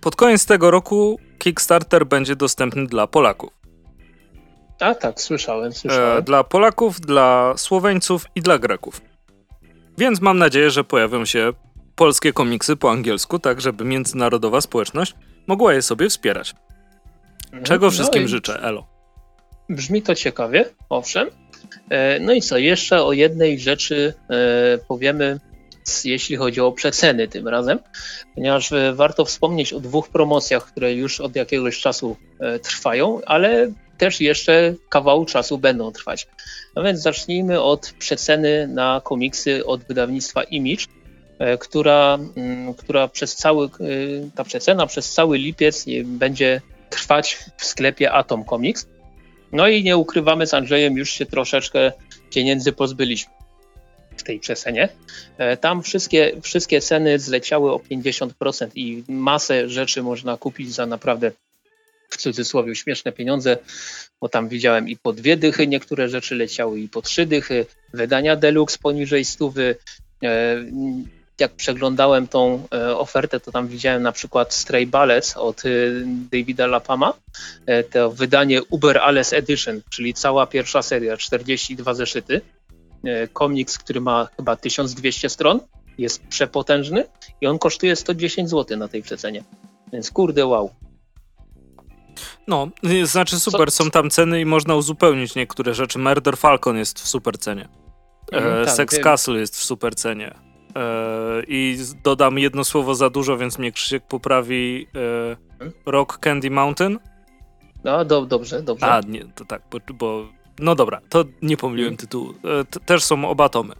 pod koniec tego roku Kickstarter będzie dostępny dla Polaków. A tak, słyszałem, słyszałem. E, dla Polaków, dla Słoweńców i dla Greków. Więc mam nadzieję, że pojawią się polskie komiksy po angielsku, tak żeby międzynarodowa społeczność mogła je sobie wspierać. Mhm. Czego no wszystkim no życzę, Elo. Brzmi to ciekawie, owszem. E, no i co, jeszcze o jednej rzeczy e, powiemy, jeśli chodzi o przeceny tym razem, ponieważ e, warto wspomnieć o dwóch promocjach, które już od jakiegoś czasu trwają, ale też jeszcze kawał czasu będą trwać. No więc zacznijmy od przeceny na komiksy od wydawnictwa Image, która, mm, która przez cały, ta przecena przez cały lipiec będzie trwać w sklepie Atom Comics. No i nie ukrywamy z Andrzejem, już się troszeczkę pieniędzy pozbyliśmy w tej przesenie. E, tam wszystkie, wszystkie ceny zleciały o 50% i masę rzeczy można kupić za naprawdę w cudzysłowie śmieszne pieniądze, bo tam widziałem i po dwie dychy niektóre rzeczy leciały i po trzy dychy, wydania deluxe poniżej stówy, e, jak przeglądałem tą e, ofertę, to tam widziałem na przykład Stray Ballets od e, Davida Lapama, e, to wydanie Uber Alles Edition, czyli cała pierwsza seria, 42 zeszyty. Komiks, który ma chyba 1200 stron, jest przepotężny i on kosztuje 110 zł na tej przecenie. Więc kurde, wow. No, znaczy super, są tam ceny i można uzupełnić niektóre rzeczy. Murder Falcon jest w super cenie. Mhm, tak, Sex. Castle jest w super cenie. E, I dodam jedno słowo za dużo, więc mnie Krzysiek poprawi. E, Rock Candy Mountain. No, do, dobrze, dobrze. A, nie, to tak, bo, bo no dobra, to nie pomyliłem hmm. tytułu. E, też są oba tomy.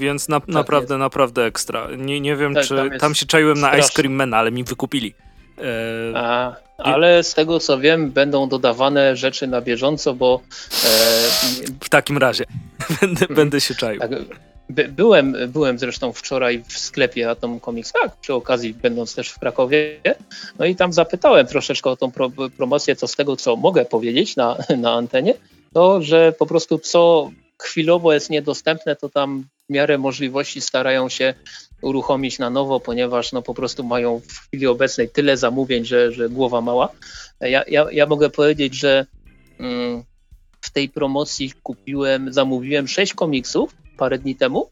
Więc na, tak naprawdę, jest. naprawdę ekstra. Nie, nie wiem, tak, czy tam, tam, się czaiłem na Ice Cream Man, ale mi wykupili. E, A, ale z tego co wiem, będą dodawane rzeczy na bieżąco, bo. E, w takim razie będę, będę się czaił. Tak, By, byłem, byłem zresztą wczoraj w sklepie Atom Comics, tak, przy okazji będąc też w Krakowie, no i tam zapytałem troszeczkę o tą pro, promocję, co z tego, co mogę powiedzieć na, na antenie, to, że po prostu co chwilowo jest niedostępne, to tam w miarę możliwości starają się uruchomić na nowo, ponieważ no po prostu mają w chwili obecnej tyle zamówień, że, że głowa mała. Ja, ja, ja mogę powiedzieć, że mm, w tej promocji kupiłem, zamówiłem sześć komiksów, parę dni temu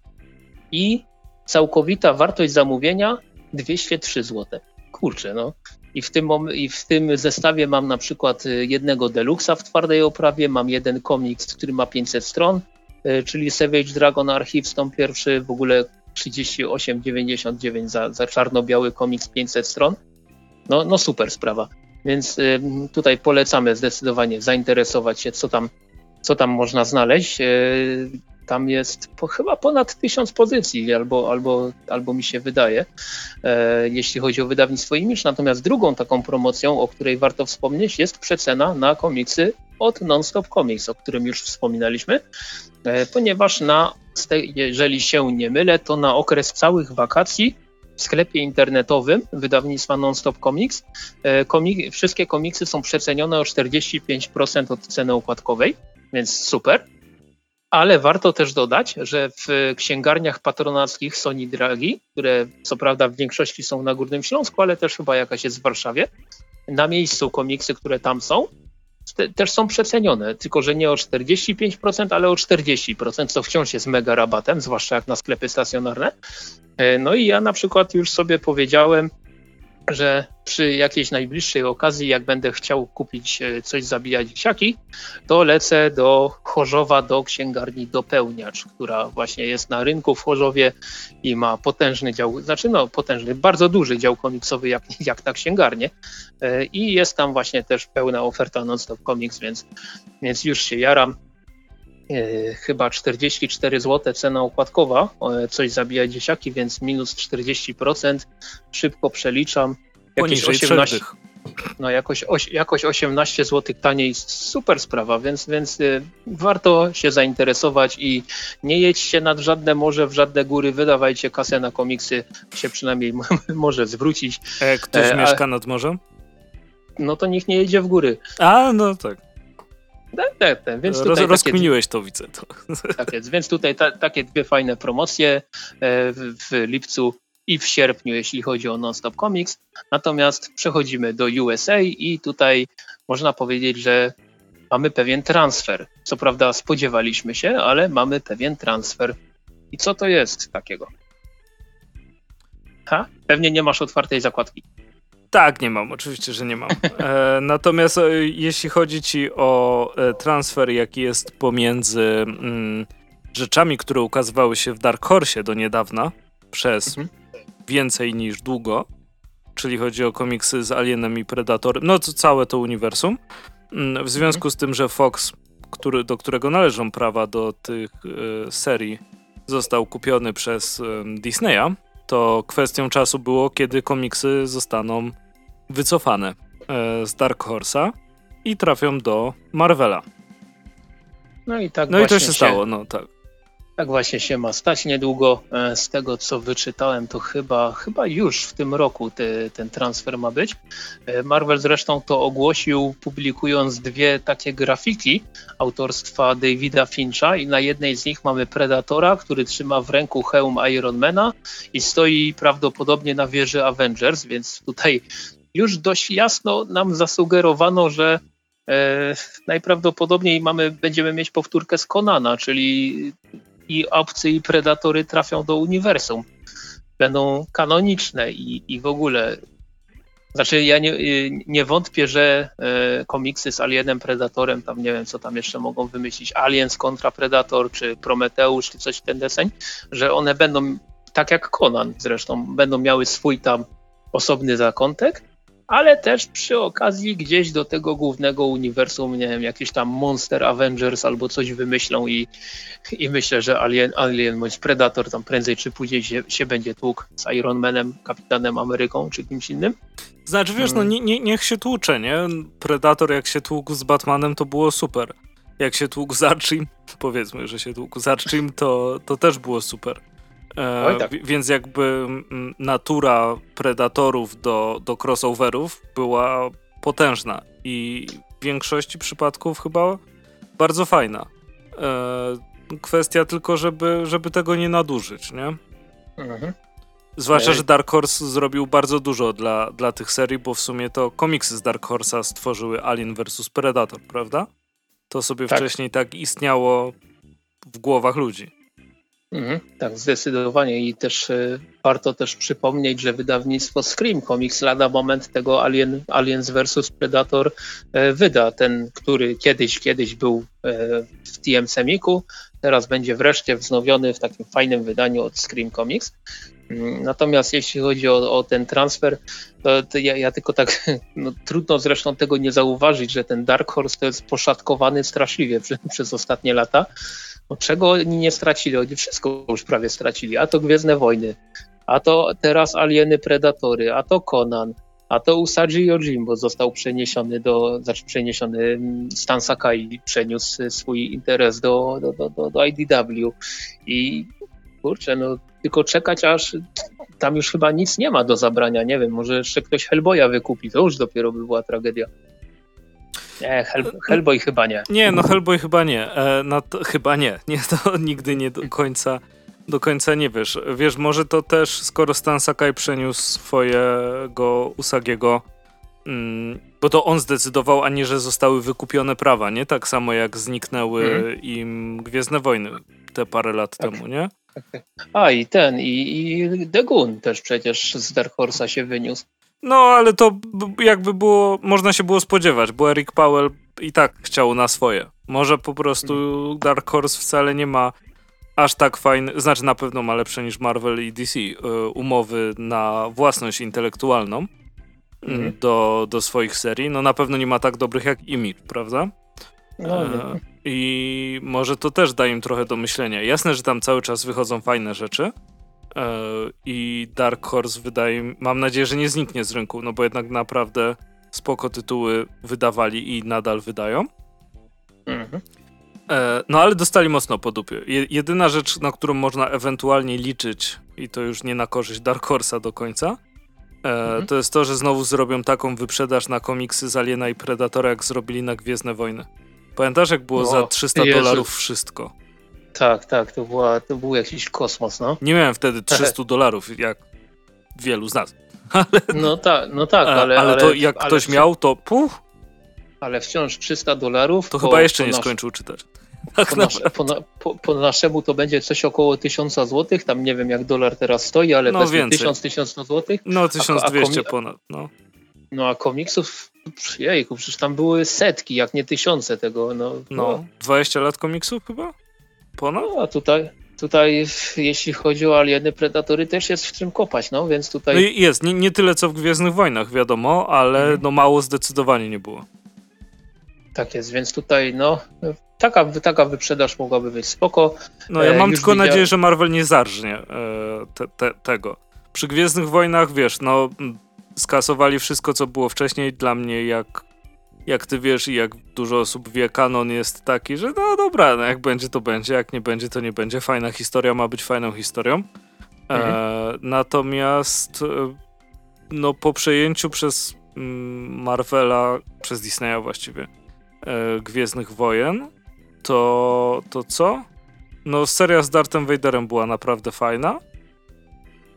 i całkowita wartość zamówienia 203 zł. Kurczę, no. I w, tym, I w tym zestawie mam na przykład y, jednego Deluxa w twardej oprawie, mam jeden komiks, który ma 500 stron, y, czyli Savage Dragon Archives, tom pierwszy, w ogóle 38,99 za, za czarno-biały komiks 500 stron. No, no super sprawa. Więc y, tutaj polecamy zdecydowanie zainteresować się, co tam, co tam można znaleźć. Tam jest po, chyba ponad tysiąc pozycji, albo, albo, albo mi się wydaje, e, jeśli chodzi o wydawnictwo Image. Natomiast drugą taką promocją, o której warto wspomnieć, jest przecena na komiksy od Nonstop Comics, o którym już wspominaliśmy, e, ponieważ na, jeżeli się nie mylę, to na okres całych wakacji w sklepie internetowym wydawnictwa Nonstop Comics e, komik wszystkie komiksy są przecenione o 45% od ceny okładkowej, więc super. Ale warto też dodać, że w księgarniach patronackich Sony Dragi, które co prawda w większości są na Górnym Śląsku, ale też chyba jakaś jest w Warszawie, na miejscu komiksy, które tam są, te, też są przecenione, tylko że nie o 45%, ale o 40%, co wciąż jest mega rabatem, zwłaszcza jak na sklepy stacjonarne. E, no i ja na przykład już sobie powiedziałem, że przy jakiejś najbliższej okazji, jak będę chciał kupić e, coś zabijać siaki, to lecę do Chorzowa, do księgarni Dopełniacz, która właśnie jest na rynku w Chorzowie i ma potężny dział, znaczy no potężny, bardzo duży dział komiksowy jak, jak na księgarnię e, i jest tam właśnie też pełna oferta non-stop comics, więc, więc już się jaram. E, chyba 44 zł cena okładkowa, coś zabija dzieciaki, więc minus 40%. Szybko przeliczam. Jakieś 18, no jakoś, jakoś 18 zł taniej, super sprawa, więc, więc y, warto się zainteresować i nie jedźcie nad żadne morze, w żadne góry, wydawajcie kasę na komiksy, się przynajmniej może zwrócić. E, ktoś e, mieszka nad morzem? No to niech nie jedzie w góry. A, no tak. Tak, tak, tak. Więc tutaj Roz, rozkminiłeś to, widzę. To. Tak jest, więc tutaj ta, takie dwie fajne promocje e, w, w lipcu i w sierpniu, jeśli chodzi o Nonstop Comics. Natomiast przechodzimy do USA i tutaj można powiedzieć, że mamy pewien transfer. Co prawda spodziewaliśmy się, ale mamy pewien transfer. I co to jest takiego? Ha? Pewnie nie masz otwartej zakładki. Tak, nie mam, oczywiście, że nie mam. E, natomiast e, jeśli chodzi ci o e, transfer, jaki jest pomiędzy mm, rzeczami, które ukazywały się w Dark Horse do niedawna, przez mhm. więcej niż długo, czyli chodzi o komiksy z Alienem i Predatorem, no to całe to uniwersum, mm, w związku mhm. z tym, że Fox, który, do którego należą prawa do tych e, serii, został kupiony przez Disneya, to kwestią czasu było, kiedy komiksy zostaną wycofane e, z Dark Horse'a i trafią do Marvela. No i tak No i to się, się stało, no tak. Tak właśnie się ma stać niedługo. E, z tego co wyczytałem, to chyba, chyba już w tym roku te, ten transfer ma być. E, Marvel zresztą to ogłosił, publikując dwie takie grafiki autorstwa Davida Fincha i na jednej z nich mamy Predatora, który trzyma w ręku hełm Ironmana i stoi prawdopodobnie na wieży Avengers, więc tutaj już dość jasno nam zasugerowano, że e, najprawdopodobniej mamy, będziemy mieć powtórkę z Konana, czyli i obcy i predatory trafią do uniwersum. Będą kanoniczne i, i w ogóle. Znaczy, ja nie, nie wątpię, że e, komiksy z Alienem, Predatorem, tam nie wiem, co tam jeszcze mogą wymyślić, Aliens kontra Predator, czy Prometeusz, czy coś ten deseń, że one będą, tak jak Conan zresztą, będą miały swój tam osobny zakątek, ale też przy okazji gdzieś do tego głównego uniwersum, nie wiem, jakiś tam Monster Avengers albo coś wymyślą i, i myślę, że Alien, Alien bądź Predator tam prędzej czy później się, się będzie tłukł z Iron Manem, Kapitanem Ameryką czy kimś innym. Znaczy wiesz, no hmm. nie, nie, niech się tłucze, nie? Predator jak się tłukł z Batmanem to było super. Jak się tłukł z Archim, powiedzmy, że się tłukł z Archim, to, to też było super. E, tak. Więc jakby natura predatorów do, do crossoverów była potężna i w większości przypadków chyba bardzo fajna. E, kwestia tylko, żeby, żeby tego nie nadużyć, nie? Mhm. Zwłaszcza, że Dark Horse zrobił bardzo dużo dla, dla tych serii, bo w sumie to komiksy z Dark Horse'a stworzyły Alien vs Predator, prawda? To sobie tak. wcześniej tak istniało w głowach ludzi. Mhm, tak, zdecydowanie i też y, warto też przypomnieć, że wydawnictwo Scream Comics lada moment tego Alien, Aliens vs Predator y, wyda, ten, który kiedyś, kiedyś był y, w TM Semiku, teraz będzie wreszcie wznowiony w takim fajnym wydaniu od Scream Comics. Natomiast jeśli chodzi o, o ten transfer, to, to ja, ja, tylko tak, no, trudno zresztą tego nie zauważyć, że ten Dark Horse to jest poszatkowany straszliwie przez, przez ostatnie lata. Bo czego oni nie stracili? Oni wszystko już prawie stracili. A to Gwiezdne Wojny, a to teraz Alieny Predatory, a to Conan, a to Usagi Yojimbo został przeniesiony do, znaczy przeniesiony mm, Stan Sakai przeniósł swój interes do, do, do, do IDW i kurczę, no tylko czekać aż tam już chyba nic nie ma do zabrania, nie wiem, może jeszcze ktoś Hellboya wykupi, to już dopiero by była tragedia. Nie, Hell, Hellboy chyba nie. Nie, no Hellboy chyba nie. E, no to, chyba nie. Nie, to nigdy nie do końca do końca nie wiesz. Wiesz, może to też, skoro Stan Sakai przeniósł swojego Usagiego, mm, bo to on zdecydował, a nie, że zostały wykupione prawa, nie? Tak samo jak zniknęły mm. im Gwiezdne Wojny te parę lat tak. temu, nie? A i ten, i, i Degun też przecież z Dark Horse'a się wyniósł. No, ale to jakby było, można się było spodziewać, bo Eric Powell i tak chciał na swoje. Może po prostu Dark Horse wcale nie ma aż tak fajny, znaczy na pewno ma lepsze niż Marvel i DC y, umowy na własność intelektualną mm. do, do swoich serii. No na pewno nie ma tak dobrych jak Image, prawda? No, e, I może to też da im trochę do myślenia. Jasne, że tam cały czas wychodzą fajne rzeczy, E, i Dark Horse wydaje, mam nadzieję, że nie zniknie z rynku, no bo jednak naprawdę spoko tytuły wydawali i nadal wydają. Mhm. E, no ale dostali mocno po dupie. Jedyna rzecz, na którą można ewentualnie liczyć, i to już nie na korzyść Dark Horse'a do końca, e, mhm. to jest to, że znowu zrobią taką wyprzedaż na komiksy z Aliena i Predatora, jak zrobili na Gwiezdne Wojny. Pamiętasz, jak było no, za 300 dolarów wszystko? Tak, tak, to, była, to był jakiś kosmos, no. Nie miałem wtedy 300 dolarów, jak wielu z nas. no tak, no tak, ale... Ale, to jak ale ktoś miał, to puf. Ale wciąż 300 dolarów... To, chyba jeszcze nie nasz... skończył czytać. Tak po, nasz, po, po, po, naszemu to będzie coś około 1000 zł, tam nie wiem jak dolar teraz stoi, ale no, 1000-1100 zł. No 1200 a, a ponad, no. No a komiksów, jejku, przecież tam były setki, jak nie tysiące tego. No, no, no. 20 lat komiksów chyba? Ponad? No, a tutaj, tutaj jeśli chodzi o alieny, Predatory też jest w czym kopać, no więc tutaj... No jest, nie, nie tyle co w Gwiezdnych Wojnach, wiadomo, ale mhm. no mało zdecydowanie nie było. Tak jest, więc tutaj no taka, taka wyprzedaż mogłaby być spoko. No ja e, mam tylko nadzieję, że Marvel nie zarżnie e, te, te, tego. Przy Gwiezdnych Wojnach, wiesz, no skasowali wszystko, co było wcześniej. Dla mnie, jak, jak ty wiesz i jak dużo osób wie, kanon jest taki, że no dobra, no jak będzie, to będzie, jak nie będzie, to nie będzie. Fajna historia ma być fajną historią. E, mhm. natomiast e, no po przejęciu przez mm, Marvela, przez Disneya właściwie, e, Gwiezdnych Wojen, to, to co? No seria z Darthem Vaderem była naprawdę fajna.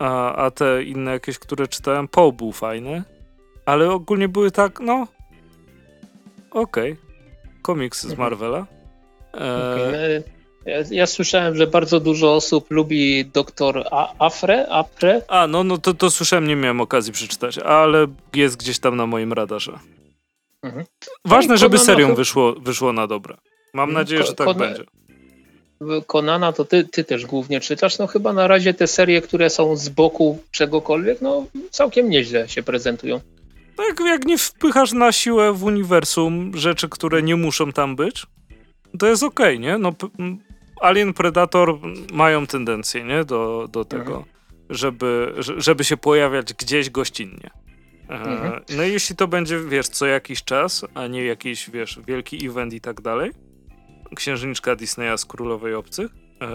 A, a te inne jakieś, które czytałem, Poe był fajny, ale ogólnie były tak, no okej. Okay. Komiks z mhm. Marvela. E... Okay. Ja, ja, słyszałem, że bardzo dużo osób lubi doktor Afre, Apre. A, no, no to, to słyszałem, nie miałem okazji przeczytać, ale jest gdzieś tam na moim radarze. Mhm. Ważne, żeby serią wyszło, wyszło na dobre. Mam mhm. nadzieję, że tak będzie. Konana to ty, ty też głównie czytasz. No chyba na razie te serie, które są z boku czegokolwiek, no całkiem nieźle się prezentują. No jak, nie wpychasz na siłę w uniwersum rzeczy, które nie muszą tam być, to jest okej, okay, nie? No, Alien Predator mają tendencję, nie? Do, do tego, mhm. żeby, żeby się pojawiać gdzieś gościnnie. E, mhm. No i jeśli to będzie, wiesz, co jakiś czas, a nie jakiś, wiesz, wielki event i tak dalej, księżniczka Disneya z Królowej Obcych, e,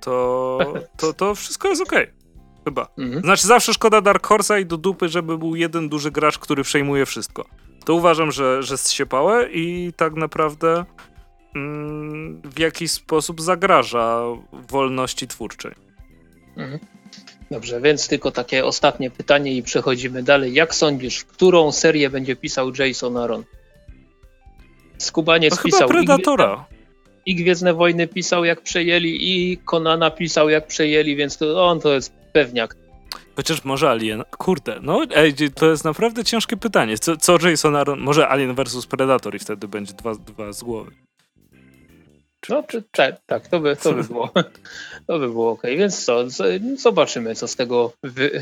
to, to, to wszystko jest okej. Okay. Chyba. Mhm. Znaczy zawsze szkoda Dark Horse'a i do dupy, żeby był jeden duży gracz, który przejmuje wszystko. To uważam, że, że zsiepałe i tak naprawdę mm, w jakiś sposób zagraża wolności twórczej. Mhm. Dobrze, więc tylko takie ostatnie pytanie i przechodzimy dalej. Jak sądzisz, którą serię będzie pisał Jason Aaron? Skubaniec no pisał Predatora i Gwiezdne Wojny pisał jak przejęli i Konana pisał jak przejęli, więc to on to jest pewniak. Chociaż może Alien. Kurde, no ej, to jest naprawdę ciężkie pytanie. Co, co Jason Aaron. Może Alien versus Predator i wtedy będzie dwa, dwa z głowy. No, czy, tak, tak, to by, to by było. To by było ok. Więc co, zobaczymy, co z, tego,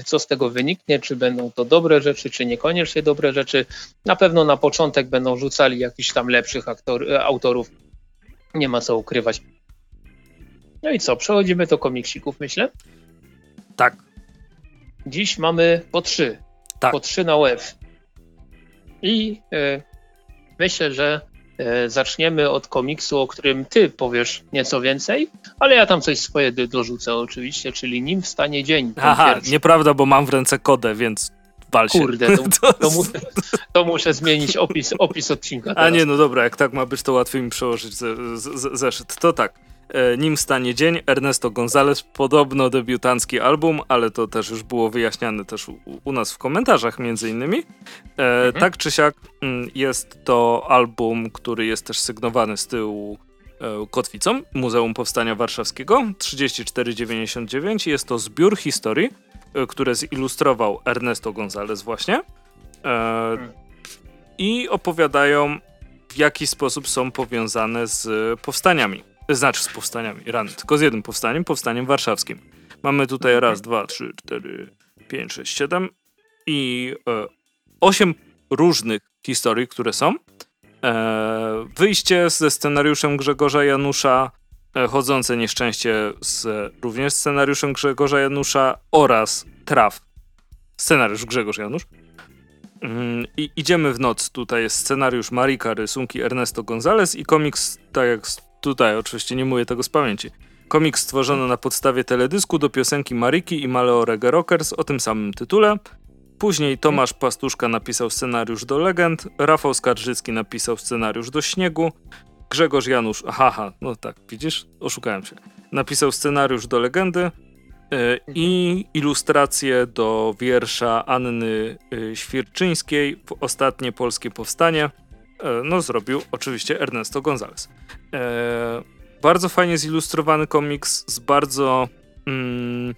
co z tego wyniknie. Czy będą to dobre rzeczy, czy niekoniecznie dobre rzeczy. Na pewno na początek będą rzucali jakichś tam lepszych aktor, autorów nie ma co ukrywać. No i co, przechodzimy do komiksików, myślę? Tak. Dziś mamy po trzy. Tak. Po trzy na web. I y, myślę, że y, zaczniemy od komiksu, o którym ty powiesz nieco więcej, ale ja tam coś swoje dorzucę oczywiście, czyli nim wstanie dzień. Aha, pierwszy. nieprawda, bo mam w ręce kodę, więc Kurde, to, to, to, muszę, to, muszę, zmienić opis, opis odcinka. Teraz. A nie, no dobra, jak tak ma być, to łatwiej mi przełożyć zeszyt. To tak. E, nim stanie dzień, Ernesto Gonzalez, podobno debiutancki album, ale to też już było wyjaśniane też u, u nas w komentarzach między innymi. E, mhm. Tak czy siak mm, jest to album, który jest też sygnowany z tyłu e, kotwicą Muzeum Powstania Warszawskiego 3499. Jest to zbiór historii, które zilustrował Ernesto González właśnie. E. I opowiadają, w jaki sposób są powiązane z powstaniami. Znaczy z powstaniami, rany, tylko z jednym powstaniem, powstaniem warszawskim. Mamy tutaj raz, dwa, trzy, cztery, pięć, sześć, siedem i e, osiem różnych historii, które są. E, wyjście ze scenariuszem Grzegorza Janusza, E, chodzące nieszczęście z również scenariuszem Grzegorza Janusza oraz Traf. Scenariusz Grzegorz Janusz. Mm, I idziemy w noc. Tutaj jest scenariusz Marika, rysunki Ernesto Gonzalez i komiks, tak jak tutaj, oczywiście nie mówię tego z pamięci. Komiks stworzony na podstawie teledysku do piosenki Mariki i Maleo Reggae Rockers o tym samym tytule. Później Tomasz Pastuszka napisał scenariusz do Legend, Rafał Skarżycki napisał scenariusz do Śniegu, Grzegorz Janusz, haha, no tak, widzisz, oszukałem się. Napisał scenariusz do legendy, i ilustracje do wiersza Anny Świerczyńskiej w Ostatnie Polskie Powstanie. No, zrobił oczywiście Ernesto González. Bardzo fajnie zilustrowany komiks z bardzo. Mm,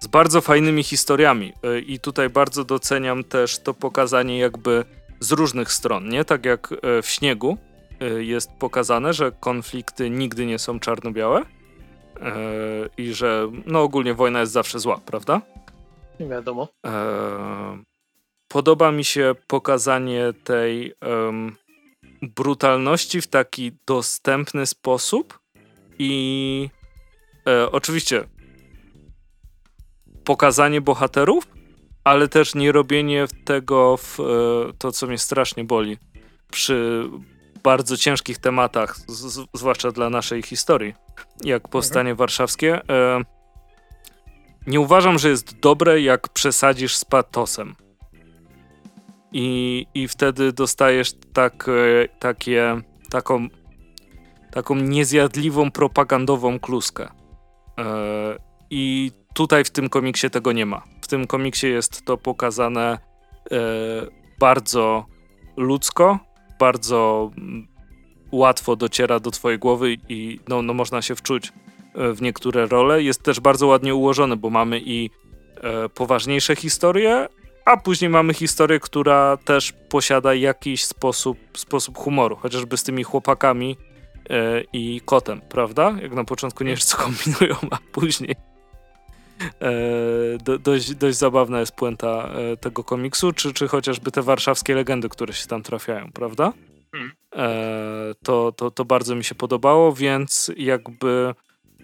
z bardzo fajnymi historiami. I tutaj bardzo doceniam też to pokazanie jakby z różnych stron, nie? Tak jak w śniegu jest pokazane, że konflikty nigdy nie są czarno-białe i że no ogólnie wojna jest zawsze zła, prawda? Nie wiadomo. Podoba mi się pokazanie tej um, brutalności w taki dostępny sposób i e, oczywiście pokazanie bohaterów, ale też nie robienie tego w e, to, co mnie strasznie boli przy bardzo ciężkich tematach, z, zwłaszcza dla naszej historii, jak powstanie mhm. warszawskie. E, nie uważam, że jest dobre, jak przesadzisz z patosem. I, i wtedy dostajesz tak, e, takie, taką, taką niezjadliwą propagandową kluskę. E, I tutaj w tym komiksie tego nie ma. W tym komiksie jest to pokazane e, bardzo ludzko, bardzo łatwo dociera do twojej głowy i no, no można się wczuć w niektóre role. Jest też bardzo ładnie ułożony, bo mamy i e, poważniejsze historie, a później mamy historię, która też posiada jakiś sposób, sposób humoru, chociażby z tymi chłopakami e, i kotem, prawda? Jak na początku nie wiesz, co kombinują, a później e, do, dość, dość zabawna jest puenta e, tego komiksu, czy, czy chociażby te warszawskie legendy, które się tam trafiają, prawda? Hmm. E, to, to, to bardzo mi się podobało, więc jakby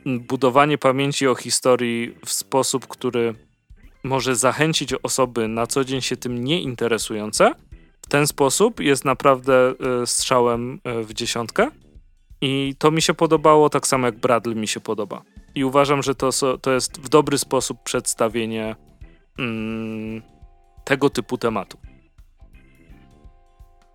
budowanie pamięci o historii w sposób, który może zachęcić osoby na co dzień się tym nie interesujące. W ten sposób jest naprawdę e, strzałem e, w dziesiątkę. I to mi się podobało, tak samo jak Bradley mi się podoba. I uważam, że to, to jest w dobry sposób przedstawienie mm, tego typu tematu.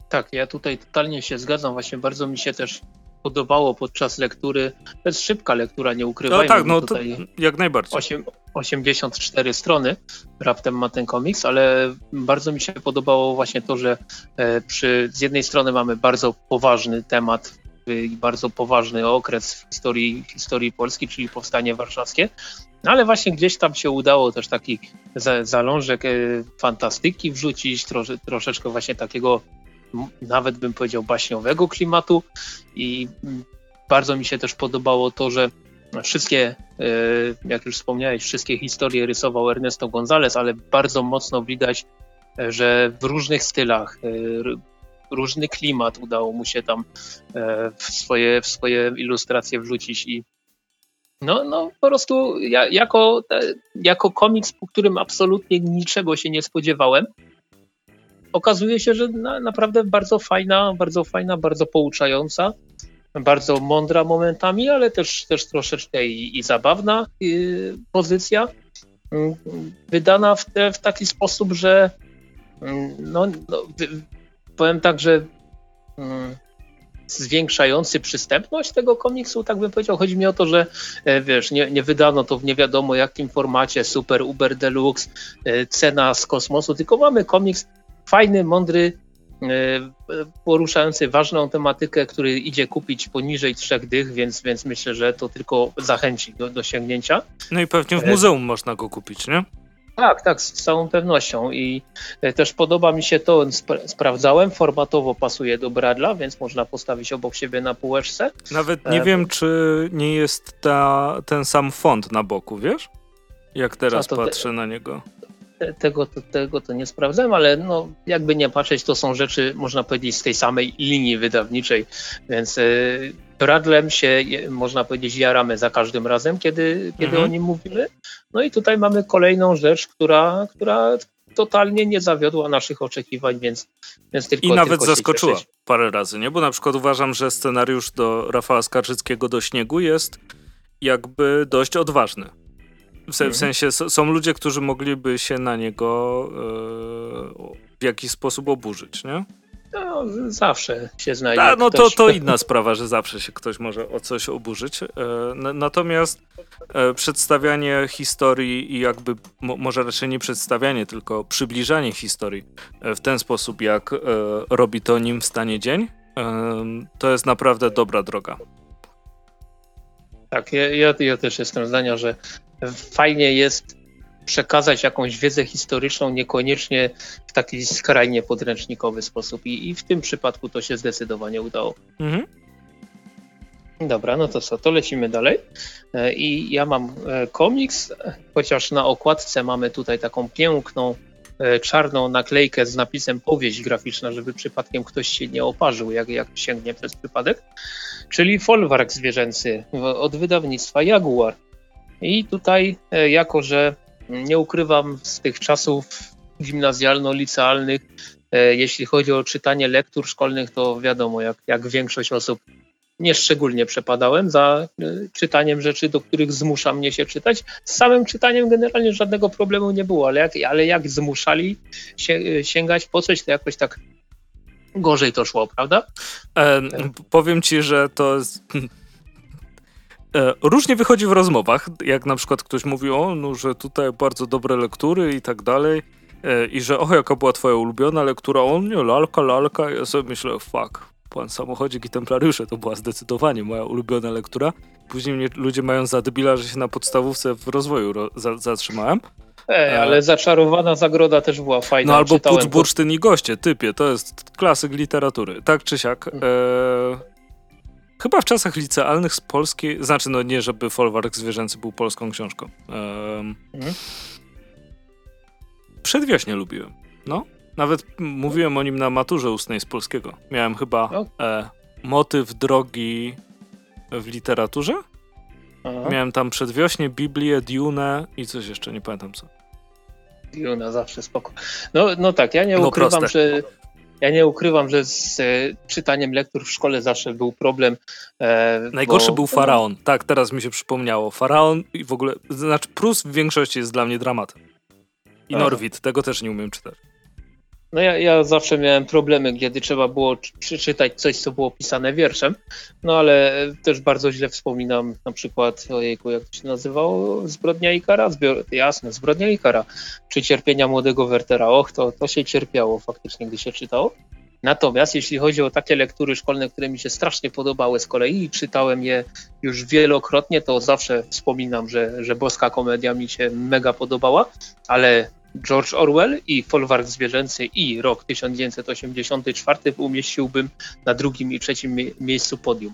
Tak, ja tutaj totalnie się zgadzam. Właśnie bardzo mi się też podobało podczas lektury. To jest szybka lektura, nie ukrywajmy. No tak, no to jak najbardziej. 8, 84 strony raptem ma ten komiks, ale bardzo mi się podobało właśnie to, że e, przy, z jednej strony mamy bardzo poważny temat i bardzo poważny okres w historii, historii Polski, czyli powstanie warszawskie, ale właśnie gdzieś tam się udało też taki zalążek e, fantastyki wrzucić, trosze, troszeczkę właśnie takiego nawet bym powiedział baśniowego klimatu. I bardzo mi się też podobało to, że wszystkie, e, jak już wspomniałeś, wszystkie historie rysował Ernesto González, ale bardzo mocno widać, e, że w różnych stylach, różny klimat udało mu się tam w swoje, w swoje ilustracje wrzucić i no, no po prostu ja, jako, jako komiks, po którym absolutnie niczego się nie spodziewałem, okazuje się, że na, naprawdę bardzo fajna, bardzo fajna, bardzo pouczająca, bardzo mądra momentami, ale też, też troszeczkę i, i zabawna y, pozycja. Y, wydana w, te, w, taki sposób, że y, no, no, powiem tak, że zwiększający przystępność tego komiksu, tak bym powiedział. Chodzi mi o to, że e, wiesz, nie, nie wydano to w nie wiadomo jakim formacie, super, uber deluxe, e, cena z kosmosu, tylko mamy komiks fajny, mądry, e, poruszający ważną tematykę, który idzie kupić poniżej trzech dych, więc, więc myślę, że to tylko zachęci do, do sięgnięcia. No i pewnie w muzeum można go kupić, nie? Tak, tak, z całą pewnością i e, też podoba mi się to, sp sprawdzałem, formatowo pasuje do Bradla, więc można postawić obok siebie na półeczce. Nawet nie e wiem, czy nie jest ta, ten sam font na boku, wiesz? Jak teraz patrzę te... na niego tego, to, tego to nie sprawdzałem, ale no, jakby nie patrzeć, to są rzeczy, można powiedzieć, z tej samej linii wydawniczej, więc y, Bradlem się, można powiedzieć, jaramy za każdym razem, kiedy, kiedy mhm. o nim mówimy. No i tutaj mamy kolejną rzecz, która, która totalnie nie zawiodła naszych oczekiwań, więc, więc tylko I nawet tylko zaskoczyła parę razy, nie? Bo na przykład uważam, że scenariusz do Rafała Skarżyckiego do Śniegu jest jakby dość odważny. W, w mhm. sensie są ludzie, którzy mogliby się na niego yy, w jakiś sposób oburzyć, nie? No, zawsze się znajdzie. Ta, no to, to inna sprawa, że zawsze się ktoś może o coś oburzyć. E, natomiast e, przedstawianie historii i jakby, może raczej nie przedstawianie, tylko przybliżanie historii e, w ten sposób, jak robi to nim w stanie dzień, to jest naprawdę dobra droga. Tak, ja, ja też jestem zdania, że fajnie jest przekazać jakąś wiedzę historyczną, niekoniecznie w taki skrajnie podręcznikowy sposób. I, i w tym przypadku to się zdecydowanie udało. Mhm. Dobra, no to co, to lecimy dalej. E, I ja mam e, komiks, chociaż na okładce mamy tutaj taką piękną e, czarną naklejkę z napisem powieść graficzna, żeby przypadkiem ktoś się nie oparzył, jak, jak sięgnie przez przypadek, czyli folwark zwierzęcy od wydawnictwa Jaguar. I tutaj, jako że nie ukrywam z tych czasów gimnazjalno-licealnych, e, jeśli chodzi o czytanie lektur szkolnych, to wiadomo, jak, jak większość osób, nie szczególnie przepadałem za e, czytaniem rzeczy, do których zmusza mnie się czytać. Z samym czytaniem generalnie żadnego problemu nie było, ale jak, ale jak zmuszali się, e, sięgać po coś, to jakoś tak gorzej to szło, prawda? E, powiem ci, że to różnie wychodzi w rozmowach, jak na przykład ktoś mówi, o, no, że tutaj bardzo dobre lektury i tak dalej, e, i że, o, jaka była twoja ulubiona lektura, o nie, lalka, lalka, ja sobie myślę, fuck, pan samochodzik i templariusze, to była zdecydowanie moja ulubiona lektura. Później mnie ludzie mają za debila, że się na podstawówce w rozwoju ro za zatrzymałem. Ej, ale zaczarowana zagroda też była fajna. No albo Pucz, Bursztyn i Goście, typie, to jest klasyk literatury. Tak czy siak. E Chyba w czasach licealnych z polskiej, znaczy no nie, żeby folwark zwierzęcy był polską książką. Um, mhm. Przedwiośnie lubiłem. No, nawet mówiłem o nim na maturze ustnej z polskiego. Miałem chyba e, motyw drogi w literaturze. Aha. Miałem tam przedwiośnie, Biblię, Dune i coś jeszcze, nie pamiętam co. Dune zawsze spoko. No, no tak, ja nie no ukrywam, proste. że ja nie ukrywam, że z e, czytaniem lektur w szkole zawsze był problem. E, Najgorszy bo... był Faraon. Tak, teraz mi się przypomniało. Faraon i w ogóle, znaczy Prus w większości jest dla mnie dramatem. I Norwid, tego też nie umiem czytać. No ja, ja zawsze miałem problemy, kiedy trzeba było przeczytać coś, co było pisane wierszem, no ale też bardzo źle wspominam na przykład, ojejku, jak to się nazywało, Zbrodnia Ikara? Zbior, jasne, Zbrodnia Ikara, czy Cierpienia Młodego Wertera. Och, to, to się cierpiało faktycznie, gdy się czytało. Natomiast jeśli chodzi o takie lektury szkolne, które mi się strasznie podobały z kolei i czytałem je już wielokrotnie, to zawsze wspominam, że, że boska komedia mi się mega podobała, ale George Orwell i Folwark Zwierzęcy i rok 1984 umieściłbym na drugim i trzecim miejscu podium.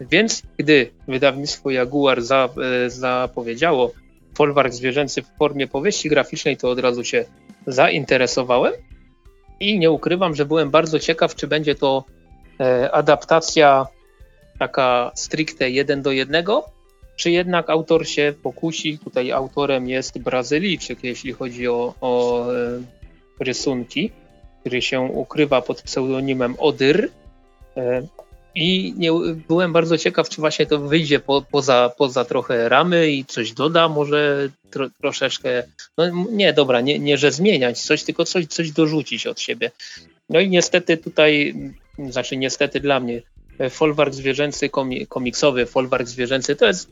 Więc gdy wydawnictwo Jaguar za, e, zapowiedziało Folwark Zwierzęcy w formie powieści graficznej, to od razu się zainteresowałem i nie ukrywam, że byłem bardzo ciekaw, czy będzie to e, adaptacja taka stricte jeden do jednego, czy jednak autor się pokusi? Tutaj autorem jest Brazylijczyk, jeśli chodzi o, o e, rysunki, który się ukrywa pod pseudonimem Odyr. E, I nie, byłem bardzo ciekaw, czy właśnie to wyjdzie po, poza, poza trochę ramy i coś doda, może tro, troszeczkę. No nie, dobra, nie, nie że zmieniać coś, tylko coś, coś dorzucić od siebie. No i niestety tutaj, znaczy niestety dla mnie, folwark zwierzęcy komiksowy, folwark zwierzęcy to jest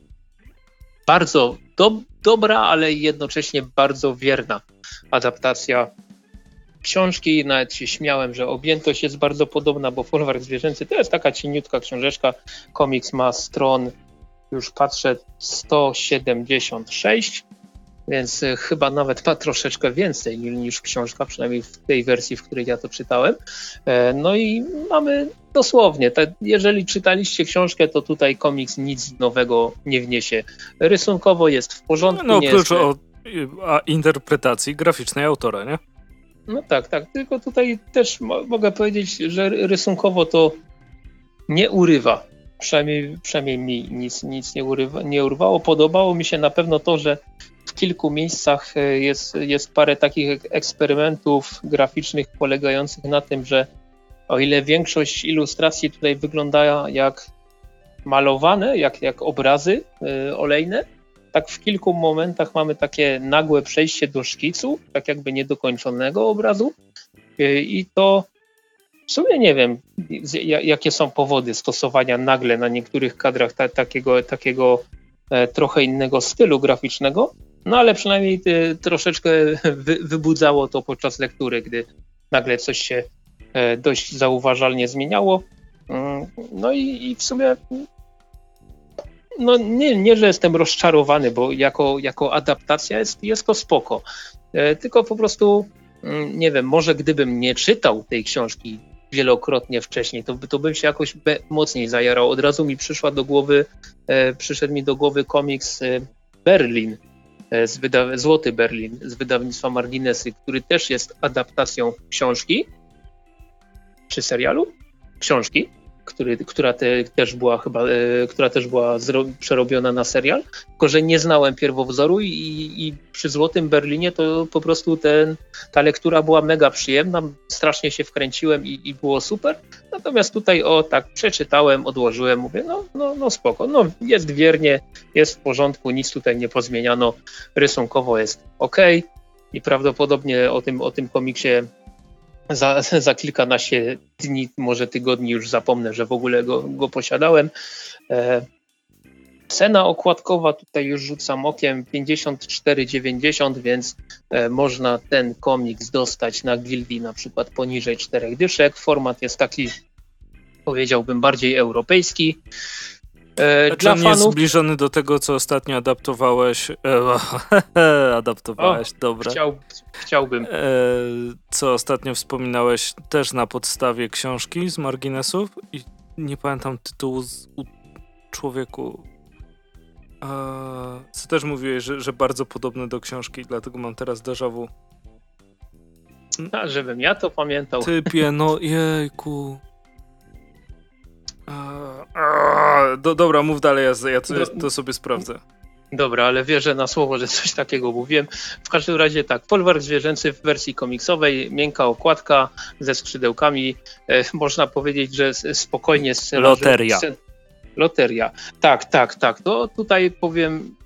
bardzo do, dobra, ale jednocześnie bardzo wierna adaptacja książki. Nawet się śmiałem, że objętość jest bardzo podobna, bo Folwark Zwierzęcy to jest taka cieniutka książeczka. Komiks ma stron, już patrzę, 176 więc e, chyba nawet ma troszeczkę więcej niż książka, przynajmniej w tej wersji, w której ja to czytałem. E, no i mamy dosłownie, jeżeli czytaliście książkę, to tutaj komiks nic nowego nie wniesie. Rysunkowo jest w porządku. No oprócz jest... o a interpretacji graficznej autora, nie? No tak, tak, tylko tutaj też mogę powiedzieć, że rysunkowo to nie urywa. Przynajmniej, przynajmniej mi nic, nic nie, urywa, nie urwało. Podobało mi się na pewno to, że w kilku miejscach e, jest, jest parę takich eksperymentów graficznych polegających na tym, że o ile większość ilustracji tutaj wygląda jak malowane, jak, jak obrazy y, olejne, tak w kilku momentach mamy takie nagłe przejście do szkicu, tak jakby niedokończonego obrazu. Y, I to w sumie nie wiem, jakie są powody stosowania nagle na niektórych kadrach ta, takiego, takiego e, trochę innego stylu graficznego, no ale przynajmniej ty, troszeczkę wy, wybudzało to podczas lektury, gdy nagle coś się e, dość zauważalnie zmieniało. Mm, no i, i w sumie no nie, nie, że jestem rozczarowany, bo jako, jako adaptacja jest, jest to spoko. E, tylko po prostu, mm, nie wiem, może gdybym nie czytał tej książki wielokrotnie wcześniej, to, to bym się jakoś mocniej zajarał. Od razu mi przyszła do głowy, e, przyszedł mi do głowy komiks e, Berlin, e, z wyda- Złoty Berlin z wydawnictwa Marginesy, który też jest adaptacją książki czy serialu? Książki który, która te, też była chyba, e, która też była zro, przerobiona na serial, tylko że nie znałem pierwowzoru i, i przy Złotym Berlinie to po prostu ten, ta lektura była mega przyjemna, strasznie się wkręciłem i, i było super, natomiast tutaj o tak przeczytałem, odłożyłem, mówię no, no, no spoko, no jest wiernie, jest w porządku, nic tutaj nie pozmieniano, rysunkowo jest ok i prawdopodobnie o tym, o tym komiksie za, za kilkanaście dni, może tygodni już zapomnę, że w ogóle go, go posiadałem. E, cena okładkowa tutaj już rzucam okiem 54,90, więc e, można ten komiks dostać na gildii na przykład poniżej czterech dyszek. Format jest taki, powiedziałbym, bardziej europejski. E, Czy on fanów... jest zbliżony do tego, co ostatnio adaptowałeś? E, adaptowałeś, o, dobra. Chciał, chciałbym. E, co ostatnio wspominałeś też na podstawie książki z marginesów i nie pamiętam tytułu z, u człowieku. E, co też mówiłeś, że, że bardzo podobne do książki, dlatego mam teraz déjà vu. A, żebym ja to pamiętał. Typie, no jejku. Do, dobra, mów dalej, ja, ja to, to sobie sprawdzę. Dobra, ale wierzę na słowo, że coś takiego mówiłem. W każdym razie tak, folwark zwierzęcy w wersji komiksowej, miękka okładka ze skrzydełkami. E, można powiedzieć, że spokojnie scenariusz... Loteria. Scen... Loteria. Tak, tak, tak. To tutaj powiem...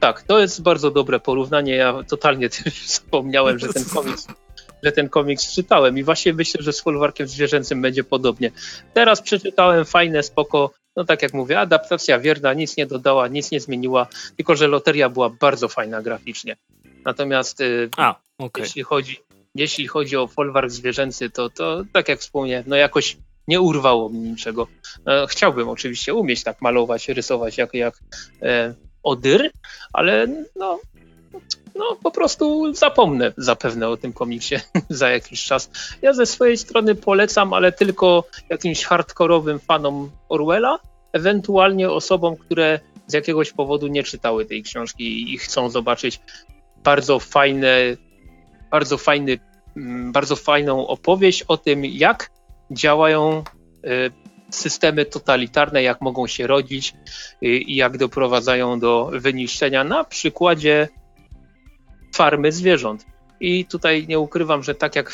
Tak, to jest bardzo dobre porównanie. Ja totalnie zapomniałem, że ten komiks że ten komiks czytałem i właśnie myślę, że z folwarkiem zwierzęcym będzie podobnie. Teraz przeczytałem fajne, spoko, no tak jak mówię, adaptacja wierna, nic nie dodała, nic nie zmieniła, tylko że loteria była bardzo fajna graficznie. Natomiast y, A, okay. jeśli, chodzi, jeśli chodzi o folwark zwierzęcy, to, to tak jak wspomniałem, no jakoś nie urwało mi niczego. E, chciałbym oczywiście umieć tak malować, rysować jak, jak e, Odyr, ale no, no po prostu zapomnę zapewne o tym komiksie za jakiś czas. Ja ze swojej strony polecam, ale tylko jakimś hardkorowym fanom Orwella, ewentualnie osobom, które z jakiegoś powodu nie czytały tej książki i chcą zobaczyć bardzo fajne, bardzo fajny, mm, bardzo fajną opowieść o tym, jak działają y, systemy totalitarne, jak mogą się rodzić y, i jak doprowadzają do wyniszczenia na przykładzie farmy zwierząt. I tutaj nie ukrywam, że tak jak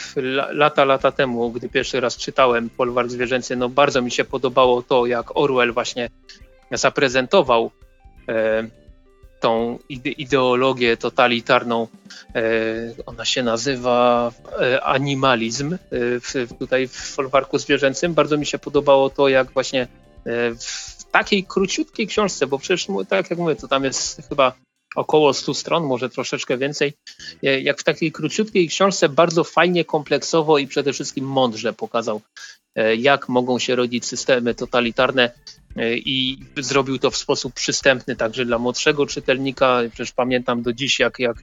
lata, lata temu, gdy pierwszy raz czytałem Folwark Zwierzęcy, no bardzo mi się podobało to, jak Orwell właśnie zaprezentował e, tą ideologię totalitarną. E, ona się nazywa e, animalizm e, w, tutaj w Folwarku Zwierzęcym. Bardzo mi się podobało to, jak właśnie e, w takiej króciutkiej książce, bo przecież tak jak mówię, to tam jest chyba około 100 stron, może troszeczkę więcej, e, jak w takiej króciutkiej książce bardzo fajnie, kompleksowo i przede wszystkim mądrze pokazał, e, jak mogą się rodzić systemy totalitarne e, i zrobił to w sposób przystępny także dla młodszego czytelnika. Przecież pamiętam do dziś, jak, jak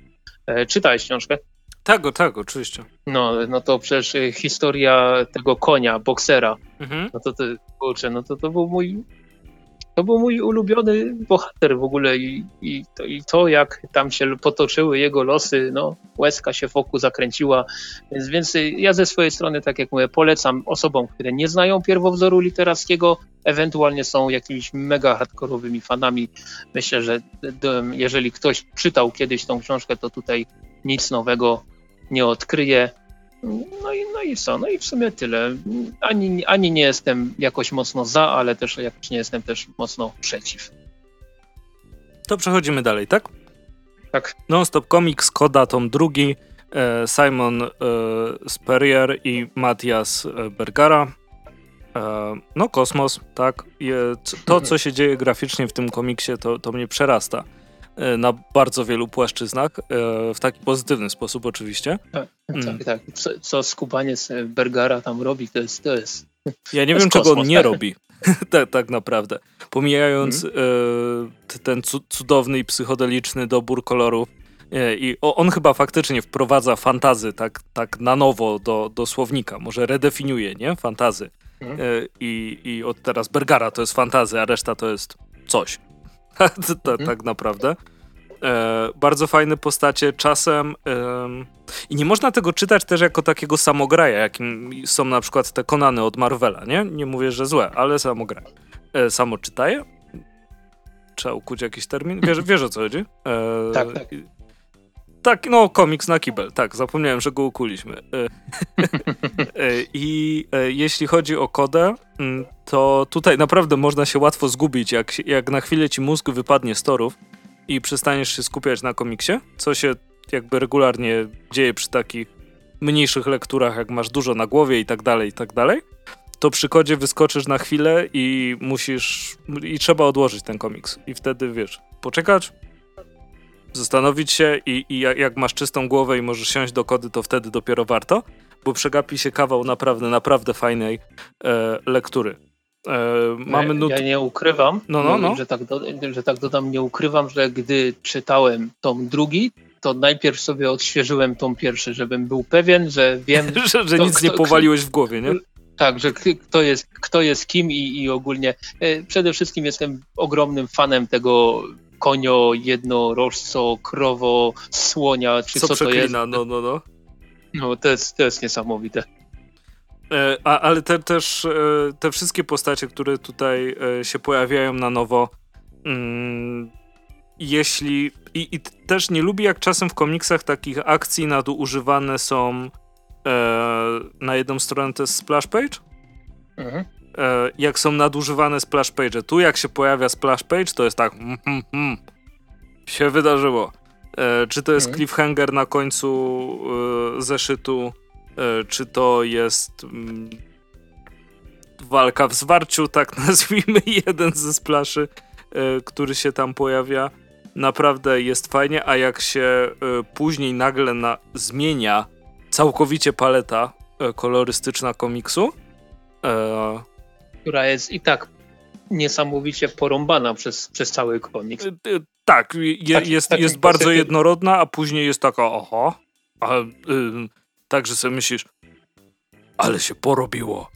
czytałeś książkę. Tak, tak, oczywiście. No, no to przecież historia tego konia, boksera, mhm. no to, to kurczę, no to, to był mój to był mój ulubiony bohater w ogóle i, i, to, i to, jak tam się potoczyły jego losy, no łezka się wokół zakręciła, więc, więc ja ze swojej strony, tak jak mówię, polecam osobom, które nie znają pierwowzoru literackiego, ewentualnie są jakimiś mega hardkorowymi fanami. Myślę, że jeżeli ktoś czytał kiedyś tą książkę, to tutaj nic nowego nie odkryje. No i, no i co? No i w sumie tyle. Ani, ani nie jestem jakoś mocno za, ale też jakoś nie jestem też mocno przeciw. To przechodzimy dalej, tak? Tak. Non-Stop Comics, Koda, tom drugi, e, Simon e, Spurrier i Matthias e, Bergara. no, kosmos, tak. To, co się dzieje graficznie w tym komiksie, to, to mnie przerasta na bardzo wielu płaszczyznach, w taki pozytywny sposób oczywiście. Tak, mm. tak. tak. Co, co skubaniec Bergara tam robi, to jest... To jest ja nie wiem, czego on nie robi. tak, tak naprawdę. Pomijając mm. e, ten cudowny i psychodeliczny dobór kolorów. E, I on chyba faktycznie wprowadza fantazy tak, tak na nowo do, do słownika. Może redefiniuje, nie? Fantazy. E, I, I od teraz Bergara to jest fantazy, a reszta to jest coś. mm. Tak naprawdę. E, bardzo fajne postacie, czasem e, i nie można tego czytać też jako takiego samograja, jakim są na przykład te Konany od Marvela, nie? Nie mówię, że złe, ale samograj. E, samo czytaje? Trzeba ukuć jakiś termin? Wiesz, wiesz o co chodzi? E, tak, tak. Tak, no, komiks na kibel. Tak, zapomniałem, że go ukuliśmy. E, e, I e, jeśli chodzi o kodę, mm, to tutaj naprawdę można się łatwo zgubić, jak, jak na chwilę ci mózg wypadnie z torów i przestaniesz się skupiać na komiksie, co się jakby regularnie dzieje przy takich mniejszych lekturach, jak masz dużo na głowie i tak dalej, i tak dalej, to przy kodzie wyskoczysz na chwilę i musisz, i trzeba odłożyć ten komiks. I wtedy, wiesz, poczekać, zastanowić się i, i jak masz czystą głowę i możesz siąść do kody, to wtedy dopiero warto, bo przegapi się kawał naprawdę, naprawdę fajnej e, lektury. E, mamy nut... Ja nie ukrywam, no, no, no. Że, tak do, że tak dodam, nie ukrywam, że gdy czytałem tom drugi, to najpierw sobie odświeżyłem tą pierwszy, żebym był pewien, że wiem... że, że nic kto, nie powaliłeś w głowie, nie? Tak, że kto jest, kto jest kim i, i ogólnie e, przede wszystkim jestem ogromnym fanem tego konio, jednorożco, krowo, słonia, czy co, co to jest. no, no, no. No, to jest, to jest niesamowite. E, a, ale te, też e, te wszystkie postacie, które tutaj e, się pojawiają na nowo, mm, jeśli. I, I, też nie lubię, jak czasem w komiksach takich akcji nadużywane są na jedną stronę to jest splash page. Mhm. Jak są nadużywane splash page. Tu jak się pojawia splash page, to jest tak. Mm, mm, mm, się wydarzyło. czy to jest mhm. cliffhanger na końcu zeszytu? E, czy to jest mm, walka w zwarciu, tak nazwijmy, jeden ze splaszy, e, który się tam pojawia. Naprawdę jest fajnie, a jak się e, później nagle na, zmienia całkowicie paleta kolorystyczna komiksu, która jest i tak niesamowicie porąbana przez, przez cały komiks. Tak, je, tak, jest, jest bardzo jednorodna, a później jest taka, oho, a, y, tak, że sobie myślisz, ale się porobiło.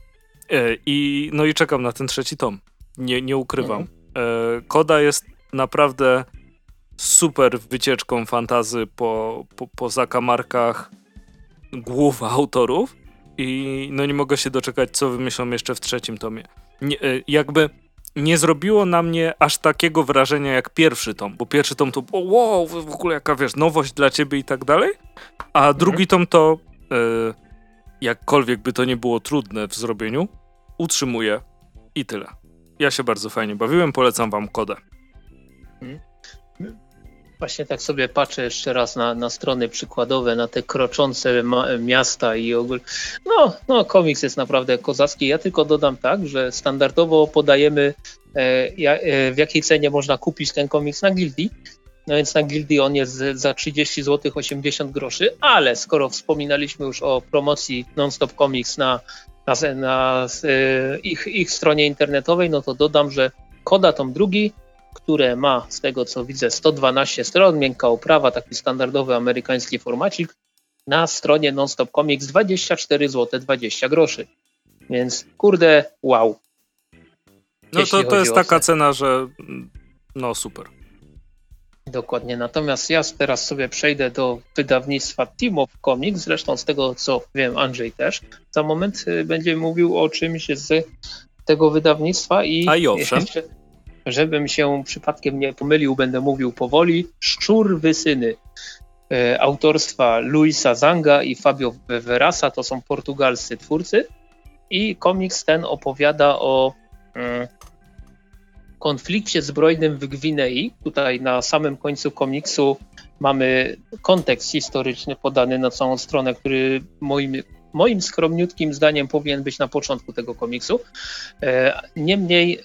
E, I no i czekam na ten trzeci tom. Nie, nie ukrywam. Mhm. E, Koda jest naprawdę super wycieczką fantazy po, po, po zakamarkach głów autorów i no nie mogę się doczekać, co wymyślą jeszcze w trzecim tomie. Nie, e, jakby nie zrobiło na mnie aż takiego wrażenia jak pierwszy tom, bo pierwszy tom to wow, w ogóle jaka wiesz, nowość dla ciebie i tak dalej, a mhm. drugi tom to E, jakkolwiek by to nie było trudne w zrobieniu, utrzymuję i tyle. Ja się bardzo fajnie bawiłem, polecam wam kodę. Właśnie tak sobie patrzę jeszcze raz na, na strony przykładowe, na te kroczące miasta i ogólnie. No, no, komiks jest naprawdę kozacki. Ja tylko dodam tak, że standardowo podajemy e, e, w jakiej cenie można kupić ten komiks na Gildii. No więc na Gildii on jest za 30 zł 80 groszy, ale skoro wspominaliśmy już o promocji Nonstop Comics na, na, na e, ich, ich stronie internetowej, no to dodam, że Koda tom drugi, które ma z tego co widzę 112 stron, miękka oprawa, taki standardowy amerykański formacik, na stronie Nonstop Comics 24 zł 20 groszy. Więc kurde, wow. No to, to jest taka cena, że no super. Dokładnie. Natomiast ja teraz sobie przejdę do wydawnictwa Team of Comics, zresztą z tego co wiem, Andrzej też. Za moment y, będzie mówił o czymś z tego wydawnictwa i. A i owszem. Żebym się przypadkiem nie pomylił, będę mówił powoli. Szczur Wysyny y, autorstwa Luisa Zanga i Fabio Verasa to są portugalscy twórcy. I komiks ten opowiada o mm, konflikcie zbrojnym w Gwinei. Tutaj na samym końcu komiksu mamy kontekst historyczny podany na całą stronę, który moim moim skromniutkim zdaniem powinien być na początku tego komiksu. Niemniej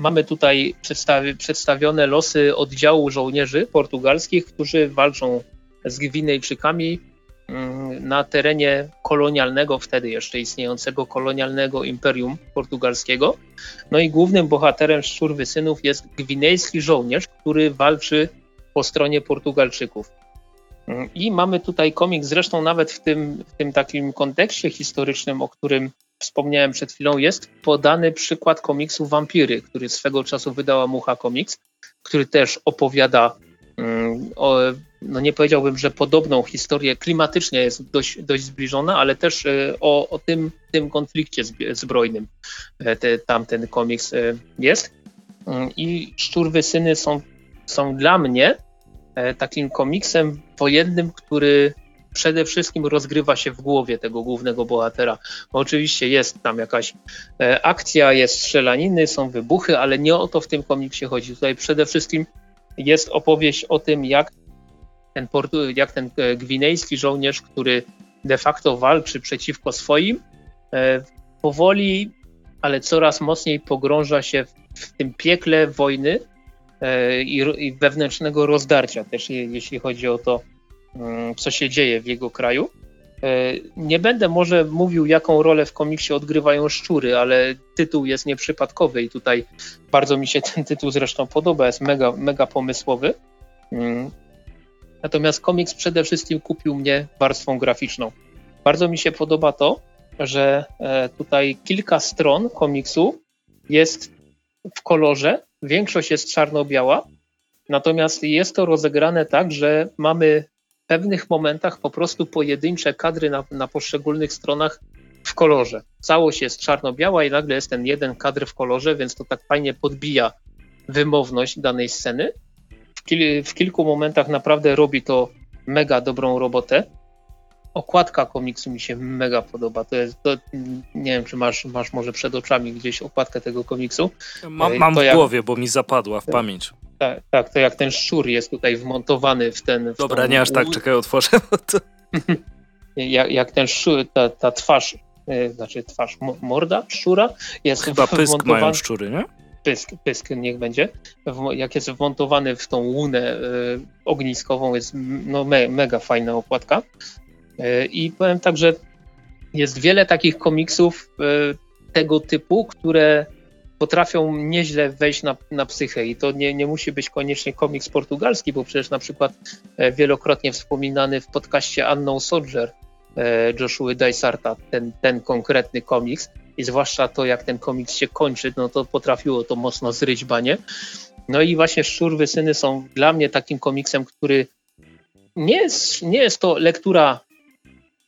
mamy tutaj przedstawi przedstawione losy oddziału żołnierzy portugalskich, którzy walczą z Gwinejczykami mm, na terenie kolonialnego, wtedy jeszcze istniejącego kolonialnego imperium portugalskiego. No i głównym bohaterem Szczurwy Synów jest gwinejski żołnierz, który walczy po stronie Portugalczyków. Mm, I mamy tutaj komiks, zresztą nawet w tym, w tym takim kontekście historycznym, o którym wspomniałem przed chwilą, jest podany przykład komiksu Wampiry, który swego czasu wydała Mucha Comics, który też opowiada mm, o, no nie powiedziałbym, że podobną historię klimatycznie jest dość, dość zbliżona, ale też e, o, o tym, tym konflikcie zbrojnym e, te, tamten komiks e, jest. Mm, I Szczurwy Syny są, są dla mnie takim komiksem wojennym, który przede wszystkim rozgrywa się w głowie tego głównego bohatera. Bo oczywiście jest tam jakaś e, akcja, jest strzelaniny, są wybuchy, ale nie o to w tym komiksie chodzi. Tutaj przede wszystkim jest opowieść o tym, jak ten, jak ten e, gwinejski żołnierz, który de facto walczy przeciwko swoim, e, powoli, ale coraz mocniej pogrąża się w tym piekle wojny i wewnętrznego rozdarcia, też jeśli chodzi o to, co się dzieje w jego kraju. E, nie będę może mówił, jaką rolę w komiksie odgrywają szczury, ale tytuł jest nieprzypadkowy i tutaj bardzo mi się ten tytuł zresztą podoba, jest mega, mega pomysłowy. Mm. Natomiast komiks przede wszystkim kupił mnie warstwą graficzną. Bardzo mi się podoba to, że e, tutaj kilka stron komiksu jest w kolorze, większość jest czarno-biała, natomiast jest to rozegrane tak, że mamy pewnych momentach po prostu pojedyncze kadry na, na poszczególnych stronach w kolorze. Całość jest czarno-biała i nagle jest ten jeden kadr w kolorze, więc to tak fajnie podbija wymowność danej sceny. W, kil w kilku momentach naprawdę robi to mega dobrą robotę. Okładka komiksu mi się mega podoba. To jest, to, nie wiem, czy masz, masz może przed oczami gdzieś okładkę tego komiksu. Mam, mam w jak... głowie, bo mi zapadła w tak. pamięć. Tak, tak, to jak ten szczur jest tutaj wmontowany w ten... W Dobra, tą... nie aż tak, czekaj, otworzę. To... jak, jak ten szczur, ta, ta twarz, yy, znaczy twarz, morda szczura jest Chyba pysk wmontowany... mają szczury, nie? Pysk, pysk niech będzie. Jak jest wmontowany w tą łunę y, ogniskową, jest no, me, mega fajna okładka. Y, I powiem tak, że jest wiele takich komiksów tego typu, które potrafią nieźle wejść na, na psychę i to nie, nie musi być koniecznie komiks portugalski, bo przecież na przykład e, wielokrotnie wspominany w podcaście Unknown Soldier e, Joshua Dysarta, ten, ten konkretny komiks i zwłaszcza to, jak ten komiks się kończy, no to potrafiło to mocno zryć banie. No i właśnie Szczurwy Syny są dla mnie takim komiksem, który nie jest, nie jest to lektura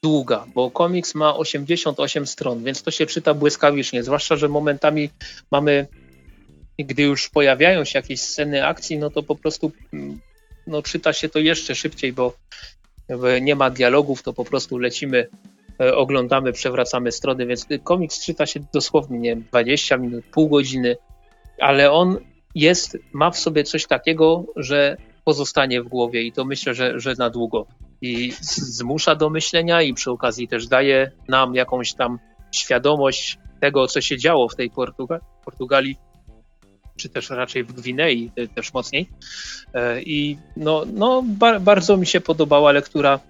długa, bo komiks ma 88 stron, więc to się czyta błyskawicznie, zwłaszcza, że momentami mamy, gdy już pojawiają się jakieś sceny akcji, no to po prostu mm, no, czyta się to jeszcze szybciej, bo nie ma dialogów, to po prostu lecimy, e, oglądamy, przewracamy strony, więc komiks czyta się dosłownie, nie wiem, 20 minut, pół godziny, ale on jest, ma w sobie coś takiego, że pozostanie w głowie i to myślę, że, że na długo i zmusza do myślenia i przy okazji też daje nam jakąś tam świadomość tego, co się działo w tej Portuga Portugalii, czy też raczej w Gwinei też mocniej. E, I no, no ba bardzo mi się podobała lektura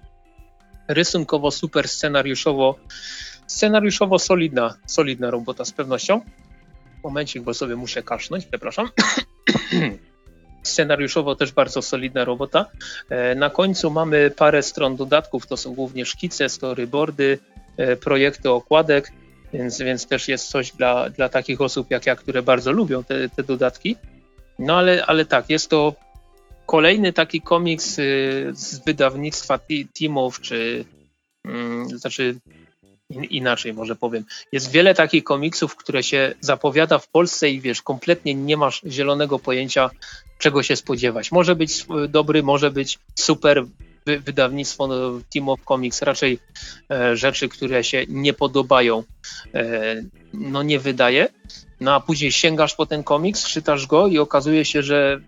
rysunkowo, super scenariuszowo, scenariuszowo solidna, solidna robota z pewnością. Momencik, bo sobie muszę kasznąć, przepraszam. Scenariuszowo też bardzo solidna robota. E, na końcu mamy parę stron dodatków, to są głównie szkice, storyboardy, e, projekty okładek, więc, więc też jest coś dla, dla takich osób jak ja, które bardzo lubią te, te dodatki. No ale, ale tak, jest to kolejny taki komiks y, z wydawnictwa Teamów, czy mm, inaczej może powiem. Jest wiele takich komiksów, które się zapowiada w Polsce i wiesz, kompletnie nie masz zielonego pojęcia, czego się spodziewać. Może być dobry, może być super wydawnictwo no, Team of Comics, raczej e, rzeczy, które się nie podobają, e, no nie wydaje. No a później sięgasz po ten komiks, czytasz go i okazuje się, że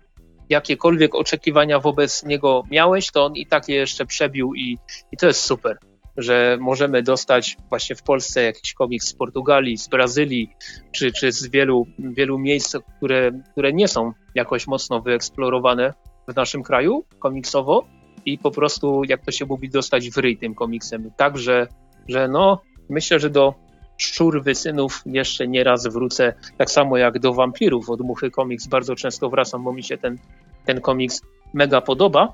jakiekolwiek oczekiwania wobec niego miałeś, to on i tak je jeszcze przebił i, i to jest super. Że możemy dostać właśnie w Polsce jakiś komiks z Portugalii, z Brazylii, czy, czy z wielu, wielu miejsc, które, które nie są jakoś mocno wyeksplorowane w naszym kraju komiksowo i po prostu, jak to się mówi, dostać w ryj tym komiksem. Także, że no, myślę, że do szczur wysynów jeszcze nie raz wrócę, tak samo jak do wampirów. Od Muchy Komiks bardzo często wracam, bo mi się ten, ten komiks mega podoba.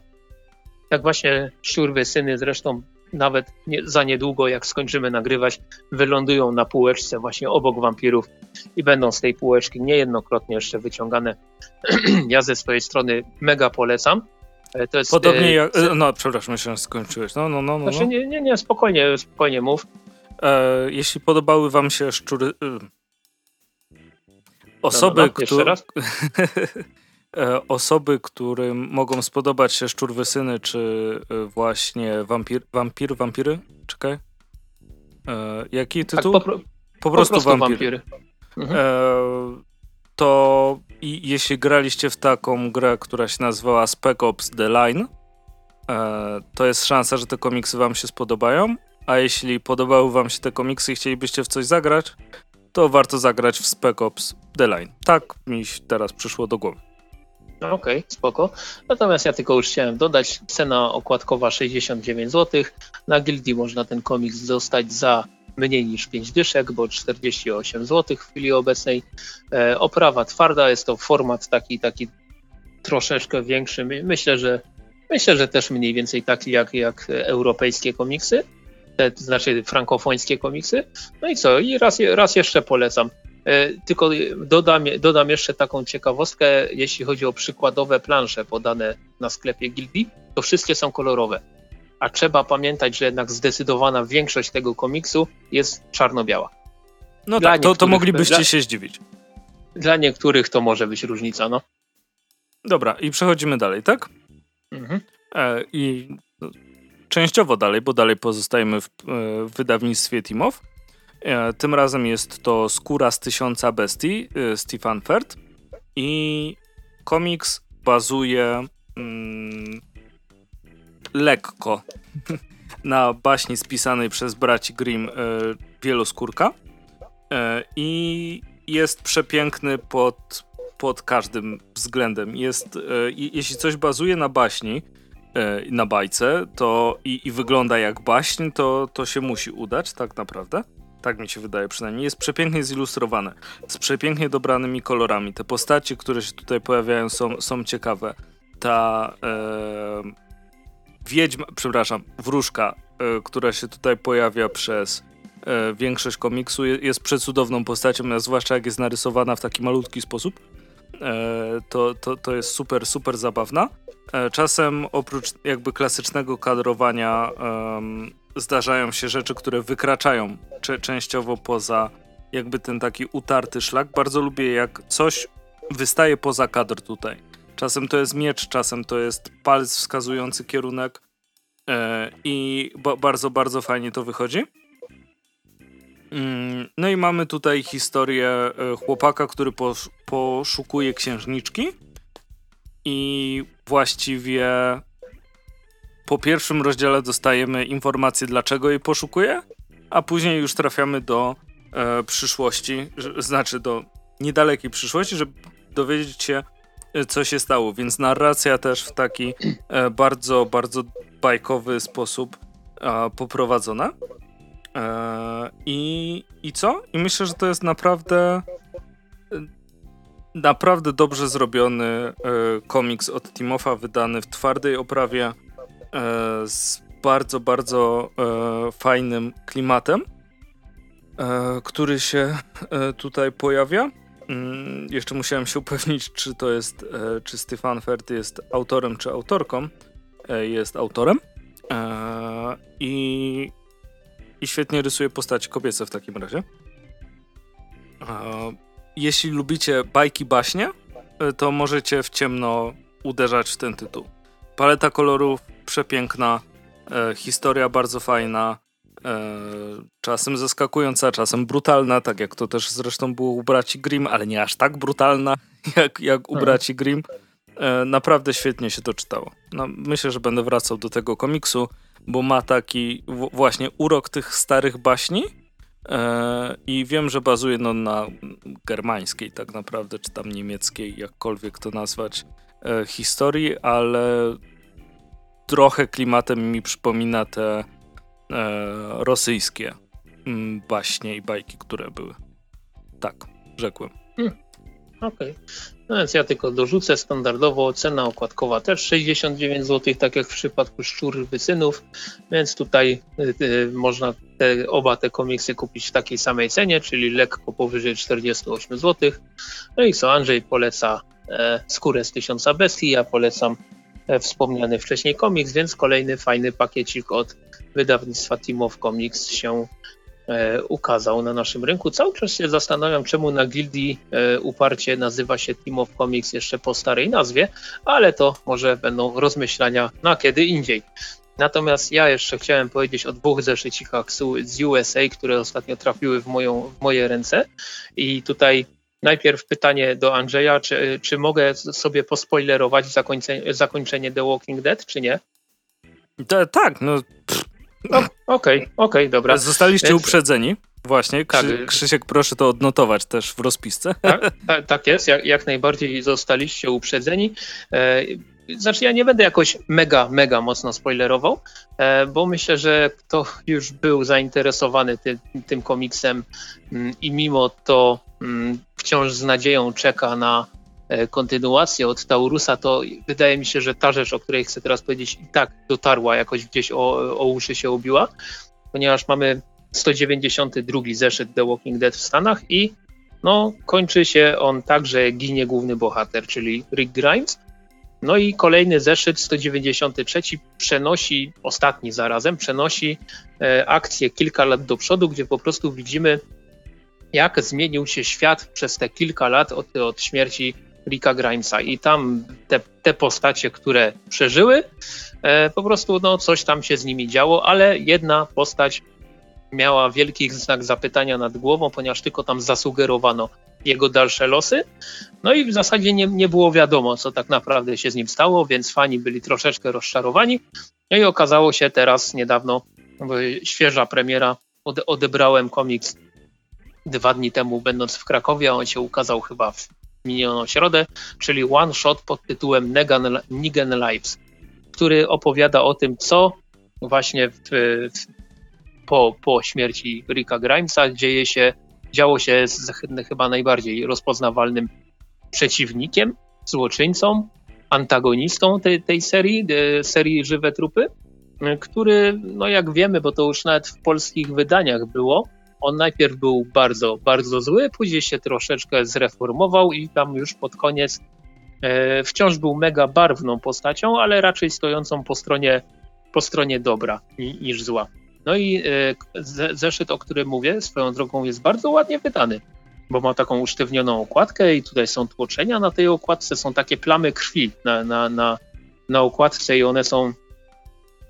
Tak właśnie szczur wysyny zresztą nawet nie, za niedługo, jak skończymy nagrywać, wylądują na półeczce właśnie obok wampirów i będą z tej półeczki niejednokrotnie jeszcze wyciągane. ja ze swojej strony mega polecam. E, to jest, Podobnie e, jak. No, przepraszam, że skończyłeś. No, no, no, no. Znaczy, nie, nie, nie, spokojnie, spokojnie mów. E, jeśli podobały Wam się szczury. Osoby, no, no, no. które. osoby, którym mogą spodobać się szczurwysyny, czy właśnie wampir, wampir, wampiry? Czekaj. E, jaki tak, tytuł? Tak, po, po, prostu, po prostu wampiry. wampiry. Mhm. E, to i jeśli graliście w taką grę, która się nazywała Spec Ops The Line, e, to jest szansa, że te komiksy wam się spodobają, a jeśli podobały wam się te komiksy i chcielibyście w coś zagrać, to warto zagrać w Spec Ops The Line. Tak mi teraz przyszło do głowy. Okej, okay, spoko. Natomiast ja tylko już chciałem dodać, cena okładkowa 69 zł. Na Gildii można ten komiks dostać za mniej niż 5 dyszek, bo 48 zł w chwili obecnej. E, oprawa twarda, jest to format taki, taki troszeczkę większy. Myślę, że myślę, że też mniej więcej taki jak, jak europejskie komiksy, te, to znaczy frankofońskie komiksy. No i co? I raz, raz jeszcze polecam. E, tylko dodam, dodam jeszcze taką ciekawostkę, jeśli chodzi o przykładowe plansze podane na sklepie Gildi, to wszystkie są kolorowe a trzeba pamiętać, że jednak zdecydowana większość tego komiksu jest czarno-biała. No dla tak, to, to moglibyście dla, się zdziwić. Dla niektórych to może być różnica, no. Dobra, i przechodzimy dalej, tak? Mhm. E, I częściowo dalej, bo dalej pozostajemy w, e, wydawnictwie Timow. E, tym razem jest to Skóra z tysiąca bestii, e, Stefan Fert. I komiks bazuje mm, lekko na baśni spisanej przez braci Grimm e, Wieloskórka i jest przepiękny pod, pod każdym względem. Jest, jeśli coś bazuje na baśni, na bajce to i, i, wygląda jak baśń, to, to się musi udać, tak naprawdę. Tak mi się wydaje przynajmniej. Jest przepięknie zilustrowane, z przepięknie dobranymi kolorami. Te postacie, które się tutaj pojawiają, są, są ciekawe. Ta, e, wiedźma, przepraszam, wróżka, y, która się tutaj pojawia przez y, większość komiksu, jest przecudowną postacią, zwłaszcza jak jest narysowana w taki malutki sposób. E, to, to, to jest super, super zabawna. E, czasem oprócz jakby klasycznego kadrowania zdarzają się rzeczy, które wykraczają częściowo poza jakby ten taki utarty szlak. Bardzo lubię jak coś wystaje poza kadr tutaj Czasem to jest miecz, czasem to jest palec wskazujący kierunek e, i ba bardzo, bardzo fajnie to wychodzi. Mm, no i mamy tutaj historię e, chłopaka, który posz poszukuje księżniczki i właściwie po pierwszym rozdziale dostajemy informację, dlaczego jej poszukuje, a później już trafiamy do e, przyszłości, znaczy do niedalekiej przyszłości, żeby dowiedzieć się, co się stało, więc narracja też w taki e, bardzo, bardzo bajkowy sposób e, poprowadzona. E, i, I co? I myślę, że to jest naprawdę naprawdę dobrze zrobiony e, komiks od Timofa, wydany w twardej oprawie e, z bardzo, bardzo e, fajnym klimatem, który się tutaj pojawia. Mm, jeszcze musiałem się upewnić, czy to jest, e, czy Stefan Ferty jest autorem, czy autorką. E, jest autorem. E, I, I świetnie rysuje postaci kobiece w takim razie. Jeśli lubicie bajki baśnie, to możecie w ciemno uderzać w ten tytuł. Paleta kolorów przepiękna, historia bardzo fajna, E, czasem zaskakująca, czasem brutalna, tak jak to też zresztą było u braci Grimm, ale nie aż tak brutalna jak, jak u mhm. braci Grimm. E, naprawdę świetnie się to czytało. No, myślę, że będę wracał do tego komiksu, bo ma taki właśnie urok tych starych baśni. E, I wiem, że bazuje no, na germańskiej, tak naprawdę, czy tam niemieckiej, jakkolwiek to nazwać, e, historii, ale trochę klimatem mi przypomina te rosyjskie mm, baśnie i bajki, które były. Tak, rzekłem. Hmm. Okej. Okay. No więc ja tylko dorzucę standardowo cena okładkowa też 69 zł, tak jak w przypadku Szczur Wysynów, więc tutaj y, y, można te, oba te komiksy kupić w takiej samej cenie, czyli lekko powyżej 48 zł. No i co, Andrzej poleca e, Skórę z Tysiąca Bestii, ja polecam e, wspomniany wcześniej komiks, więc kolejny fajny pakiecik od wydawnictwa Team of Comics się E, ukazał na naszym rynku. Cały czas się zastanawiam, czemu na gildii e, uparcie nazywa się Team of Comics jeszcze po starej nazwie, ale to może będą rozmyślania na kiedy indziej. Natomiast ja jeszcze chciałem powiedzieć o dwóch zeszycikach z USA, które ostatnio trafiły w, moją, w moje ręce. I tutaj najpierw pytanie do Andrzeja, czy, czy mogę sobie pospoilerować zakończenie, zakończenie The Walking Dead, czy nie? tak, no Okej, okej, okay, okay, dobra. Zostaliście Więc... uprzedzeni. Właśnie, Krzy, tak. Krzysiek, proszę to odnotować też w rozpisce. Tak, tak, tak jest, jak, jak, najbardziej zostaliście uprzedzeni. Znaczy, ja nie będę jakoś mega, mega mocno spoilerował, e, bo myślę, że kto już był zainteresowany ty, tym komiksem mm, i mimo to mm, wciąż z nadzieją czeka na E, kontynuację od Taurusa, to wydaje mi się, że ta rzecz, o której chcę teraz powiedzieć, i tak dotarła, jakoś gdzieś o, o uszy się obiła, ponieważ mamy 192 zeszyt The Walking Dead w Stanach i no, kończy się on tak, że ginie główny bohater, czyli Rick Grimes. No i kolejny zeszyt, 193, przenosi, ostatni zarazem, przenosi e, akcję kilka lat do przodu, gdzie po prostu widzimy, jak zmienił się świat przez te kilka lat od, od śmierci Ricka Grimesa. I tam te, te postacie, które przeżyły, e, po prostu no, coś tam się z nimi działo, ale jedna postać miała wielki znak zapytania nad głową, ponieważ tylko tam zasugerowano jego dalsze losy. No i w zasadzie nie, nie było wiadomo, co tak naprawdę się z nim stało, więc fani byli troszeczkę rozczarowani. No i okazało się teraz niedawno, świeża premiera, odebrałem komiks dwa dni temu, będąc w Krakowie. On się ukazał chyba w minioną środę, czyli one shot pod tytułem Negan, Negan Lives, który opowiada o tym, co właśnie w, w, po, po śmierci Ricka Grimesa dzieje się, działo się z chyba najbardziej rozpoznawalnym przeciwnikiem, złoczyńcą, antagonistą tej, tej serii, serii Żywe Trupy, który, no jak wiemy, bo to już nawet w polskich wydaniach było, on najpierw był bardzo, bardzo zły, później się troszeczkę zreformował i tam już pod koniec e, wciąż był mega barwną postacią, ale raczej stojącą po stronie, po stronie dobra niż zła. No i e, zeszyt, o którym mówię, swoją drogą jest bardzo ładnie wydany, bo ma taką usztywnioną okładkę i tutaj są tłoczenia na tej okładce, są takie plamy krwi na, na, na, na okładce i one są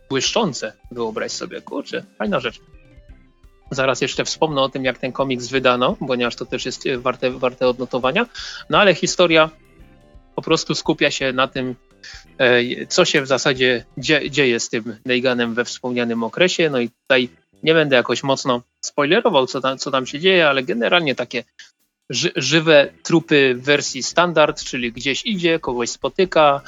błyszczące, wyobraź sobie, kurczę, fajna rzecz. Zaraz jeszcze wspomnę o tym, jak ten komiks wydano, ponieważ to też jest warte, warte odnotowania. No ale historia po prostu skupia się na tym, co się w zasadzie dzieje z tym Neiganem we wspomnianym okresie. No i tutaj nie będę jakoś mocno spoilerował, co tam, co tam się dzieje, ale generalnie takie ży, żywe trupy w wersji standard, czyli gdzieś idzie, kogoś spotyka,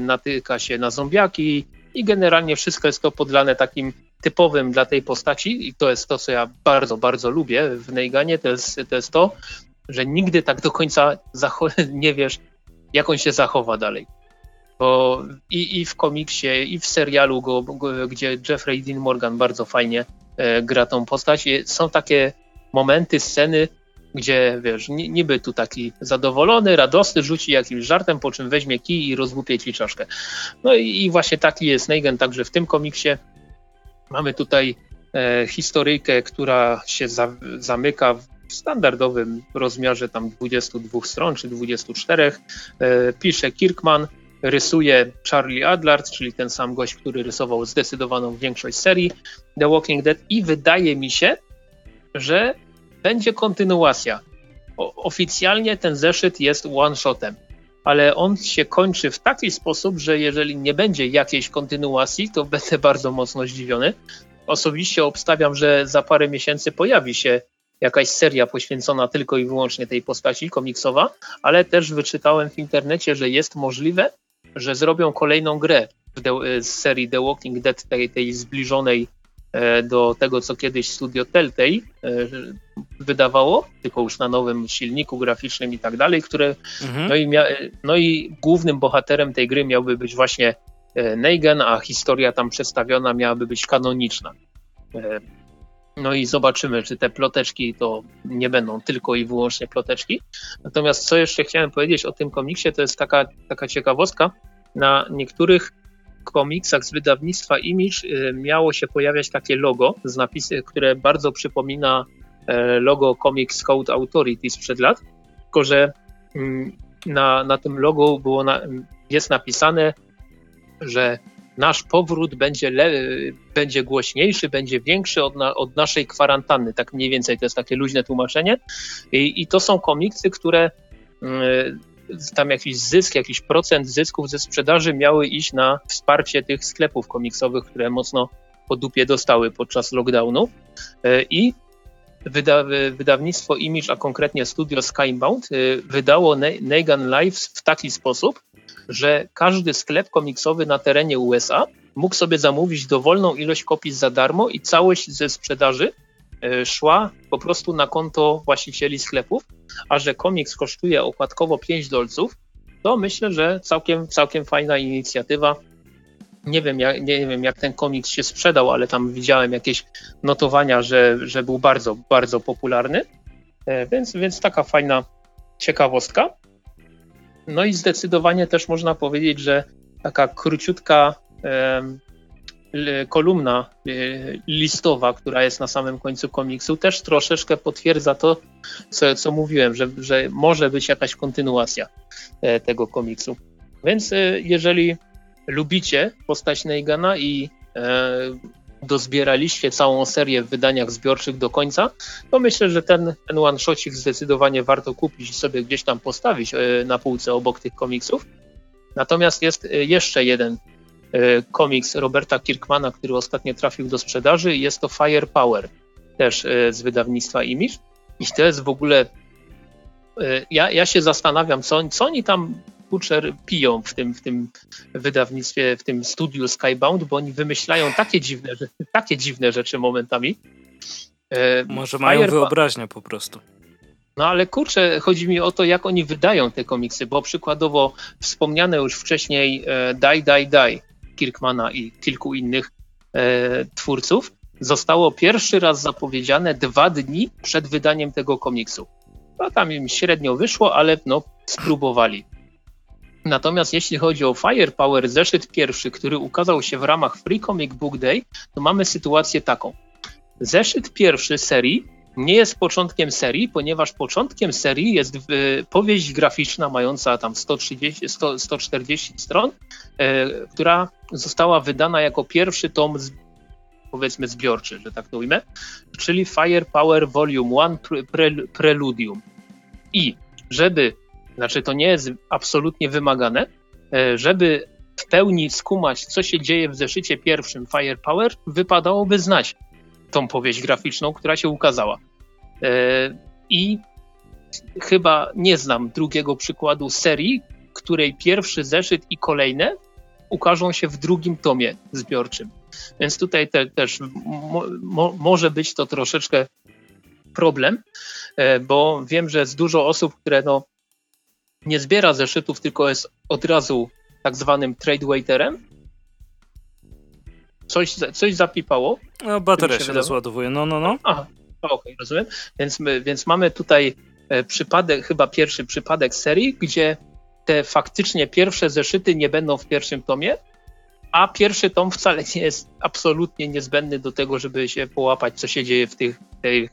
natyka się na zombiaki i generalnie wszystko jest to podlane takim typowym dla tej postaci i to jest to, co ja bardzo, bardzo lubię w Neiganie, to jest to, jest to że nigdy tak do końca nie wiesz, jak on się zachowa dalej. Bo i, i w komiksie, i w serialu, go, go, gdzie Jeffrey Dean Morgan bardzo fajnie e, gra tą postać, są takie momenty, sceny, gdzie wiesz, niby tu taki zadowolony, radosny, rzuci jakimś żartem, po czym weźmie kij i rozłupie ci czaszkę. No i, i właśnie taki jest Negan także w tym komiksie. Mamy tutaj e, historyjkę, która się za, zamyka w standardowym rozmiarze tam 22 stron czy 24. E, pisze Kirkman, rysuje Charlie Adlard, czyli ten sam gość, który rysował zdecydowaną większość serii The Walking Dead i wydaje mi się, że będzie kontynuacja. O, oficjalnie ten zeszyt jest one-shotem. ale on się kończy w taki sposób, że jeżeli nie będzie jakiejś kontynuacji, to będę bardzo mocno zdziwiony. Osobiście obstawiam, że za parę miesięcy pojawi się jakaś seria poświęcona tylko i wyłącznie tej postaci komiksowa, ale też wyczytałem w internecie, że jest możliwe, że zrobią kolejną grę z serii The Walking Dead, tej, tej zbliżonej e, do tego, co kiedyś studio Telltale e, wydawało, tylko już na nowym silniku graficznym i tak dalej, które mhm. no, i mia, no i głównym bohaterem tej gry miałby być właśnie e, Negan, a historia tam przedstawiona miałaby być kanoniczna. No i zobaczymy, czy te ploteczki to nie będą tylko i wyłącznie ploteczki. Natomiast co jeszcze chciałem powiedzieć o tym komiksie, to jest taka, taka ciekawostka. Na niektórych komiksach z wydawnictwa Image y, miało się pojawiać takie logo z napisy, które bardzo przypomina e, logo Comics Code Authority sprzed lat, tylko że mm, na, na tym logo było na, jest napisane, że nasz powrót będzie, le, będzie głośniejszy, będzie większy od, na, od, naszej kwarantanny. Tak mniej więcej to jest takie luźne tłumaczenie. I, i to są komiksy, które y, tam jakiś zysk, jakiś procent zysków ze sprzedaży miały iść na wsparcie tych sklepów komiksowych, które mocno po dupie dostały podczas lockdownu. Y, I wyda, wydawnictwo Image, a konkretnie studio Skybound, y, wydało Negan Live w taki sposób, że każdy sklep komiksowy na terenie USA mógł sobie zamówić dowolną ilość kopii za darmo i całość ze sprzedaży e, szła po prostu na konto właścicieli sklepów, a że komiks kosztuje okładkowo 5 dolców, to myślę, że całkiem, całkiem fajna inicjatywa. Nie wiem, jak, nie wiem, jak ten komiks się sprzedał, ale tam widziałem jakieś notowania, że, że był bardzo, bardzo popularny. E, więc, więc taka fajna ciekawostka. No i zdecydowanie też można powiedzieć, że taka króciutka kolumna e, listowa, która jest na samym końcu komiksu, też troszeczkę potwierdza to, co, co mówiłem, że, że może być jakaś kontynuacja e, tego komiksu. Więc e, jeżeli lubicie postać Neigana i dozbieraliście całą serię w wydaniach zbiorczych do końca, to myślę, że ten, ten one-shotcik zdecydowanie warto kupić i sobie gdzieś tam postawić e, na półce obok tych komiksów. Natomiast jest e, jeszcze jeden e, komiks Roberta Kirkmana, który ostatnio trafił do sprzedaży. Jest to Firepower, też z wydawnictwa Image. I to jest w ogóle. Ja, ja się zastanawiam, co, co oni tam kurczę piją w tym, w tym wydawnictwie, w tym studiu Skybound, bo oni wymyślają takie dziwne, takie dziwne rzeczy momentami. E, Może mają wyobraźnię po prostu. No ale kurczę, chodzi mi o to, jak oni wydają te komiksy, bo przykładowo wspomniane już wcześniej Die, Die, Die Kirkmana i kilku innych e, twórców zostało pierwszy raz zapowiedziane dwa dni przed wydaniem tego komiksu. No tam im średnio wyszło, ale no spróbowali. Natomiast jeśli chodzi o Firepower, zeszyt pierwszy, który ukazał się w ramach Free Comic Book Day, to mamy sytuację taką. Zeszyt pierwszy serii nie jest początkiem serii, ponieważ początkiem serii jest powieść graficzna mająca tam 130, 100, 140 stron, e, która została wydana jako pierwszy tom z, powiedzmy zbiorczy, że tak to ujmę, czyli Firepower Volume 1 Preludium. I żeby znaczy, to nie jest absolutnie wymagane, e, żeby w pełni skumać, co się dzieje w zeszycie pierwszym Firepower, wypadałoby znać tą powieść graficzną, która się ukazała. E, I chyba nie znam drugiego przykładu serii, której pierwszy zeszyt i kolejne ukażą się w drugim tomie zbiorczym. Więc tutaj te, też mo, mo, może być to troszeczkę problem, e, bo wiem, że jest dużo osób, które no, nie zbiera zeszytów, tylko jest od razu tak zwanym trade waiterem. Coś, coś zapipało. No, bateria się, się rozładowuje, no, no, no. Aha, okej, okay, rozumiem. Więc, my, więc mamy tutaj e, przypadek, chyba pierwszy przypadek serii, gdzie te faktycznie pierwsze zeszyty nie będą w pierwszym tomie, a pierwszy tom wcale nie jest absolutnie niezbędny do tego, żeby się połapać, co się dzieje w, tych, tych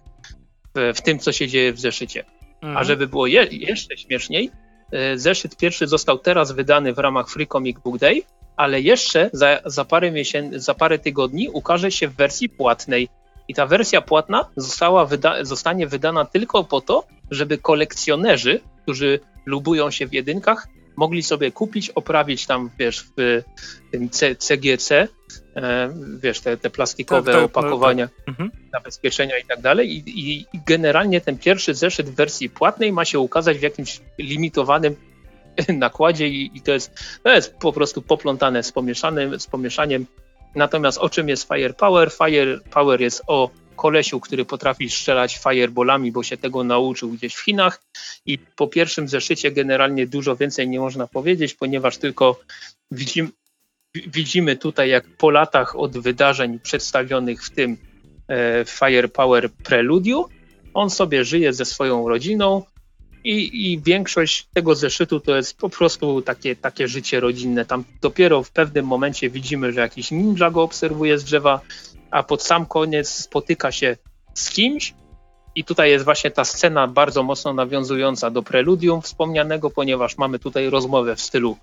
w, tym, co się dzieje w zeszycie. Mhm. A żeby było je, jeszcze śmieszniej, zeszyt pierwszy został teraz wydany w ramach Free Comic Book Day, ale jeszcze za, za, parę miesięcy, za parę tygodni ukaże się w wersji płatnej. I ta wersja płatna została wyda zostanie wydana tylko po to, żeby kolekcjonerzy, którzy lubują się w jedynkach, mogli sobie kupić, oprawić tam, wiesz, w tym CGC, e, wiesz, te, te plastikowe tak, tak, opakowania, tak. zabezpieczenia i tak dalej. I, I generalnie ten pierwszy zeszyt w wersji płatnej ma się ukazać w jakimś limitowanym nakładzie i, i to, jest, to jest po prostu poplątane z, pomieszanym, z pomieszaniem. Natomiast o czym jest Firepower? Firepower jest o kolesiu, który potrafi strzelać fireballami, bo się tego nauczył gdzieś w Chinach. I po pierwszym zeszycie generalnie dużo więcej nie można powiedzieć, ponieważ tylko widzimy, widzimy tutaj, jak po latach od wydarzeń przedstawionych w tym e, Firepower Preludium, on sobie żyje ze swoją rodziną, i, I, większość tego zeszytu to jest po prostu takie, takie życie rodzinne. Tam dopiero w pewnym momencie widzimy, że jakiś ninja go obserwuje z drzewa, a pod sam koniec spotyka się z kimś. I tutaj jest właśnie ta scena bardzo mocno nawiązująca do preludium wspomnianego, ponieważ mamy tutaj rozmowę w stylu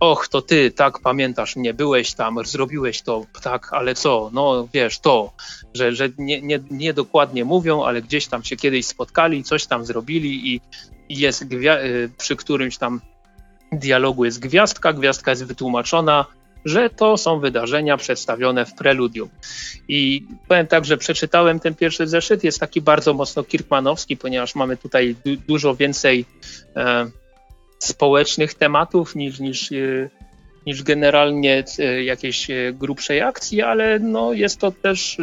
Och, to ty, tak, pamiętasz mnie, byłeś tam, zrobiłeś to, tak, ale co, no wiesz, to, że, że nie, nie, nie dokładnie mówią, ale gdzieś tam się kiedyś spotkali, coś tam zrobili i, i jest y, przy którymś tam dialogu jest gwiazdka, gwiazdka jest wytłumaczona, że to są wydarzenia przedstawione w preludium. I powiem tak, że przeczytałem ten pierwszy zeszyt, jest taki bardzo mocno kirkmanowski, ponieważ mamy tutaj du dużo więcej e, społecznych tematów niż, niż, e, niż generalnie e, jakiejś e, grubszej akcji, ale no jest to też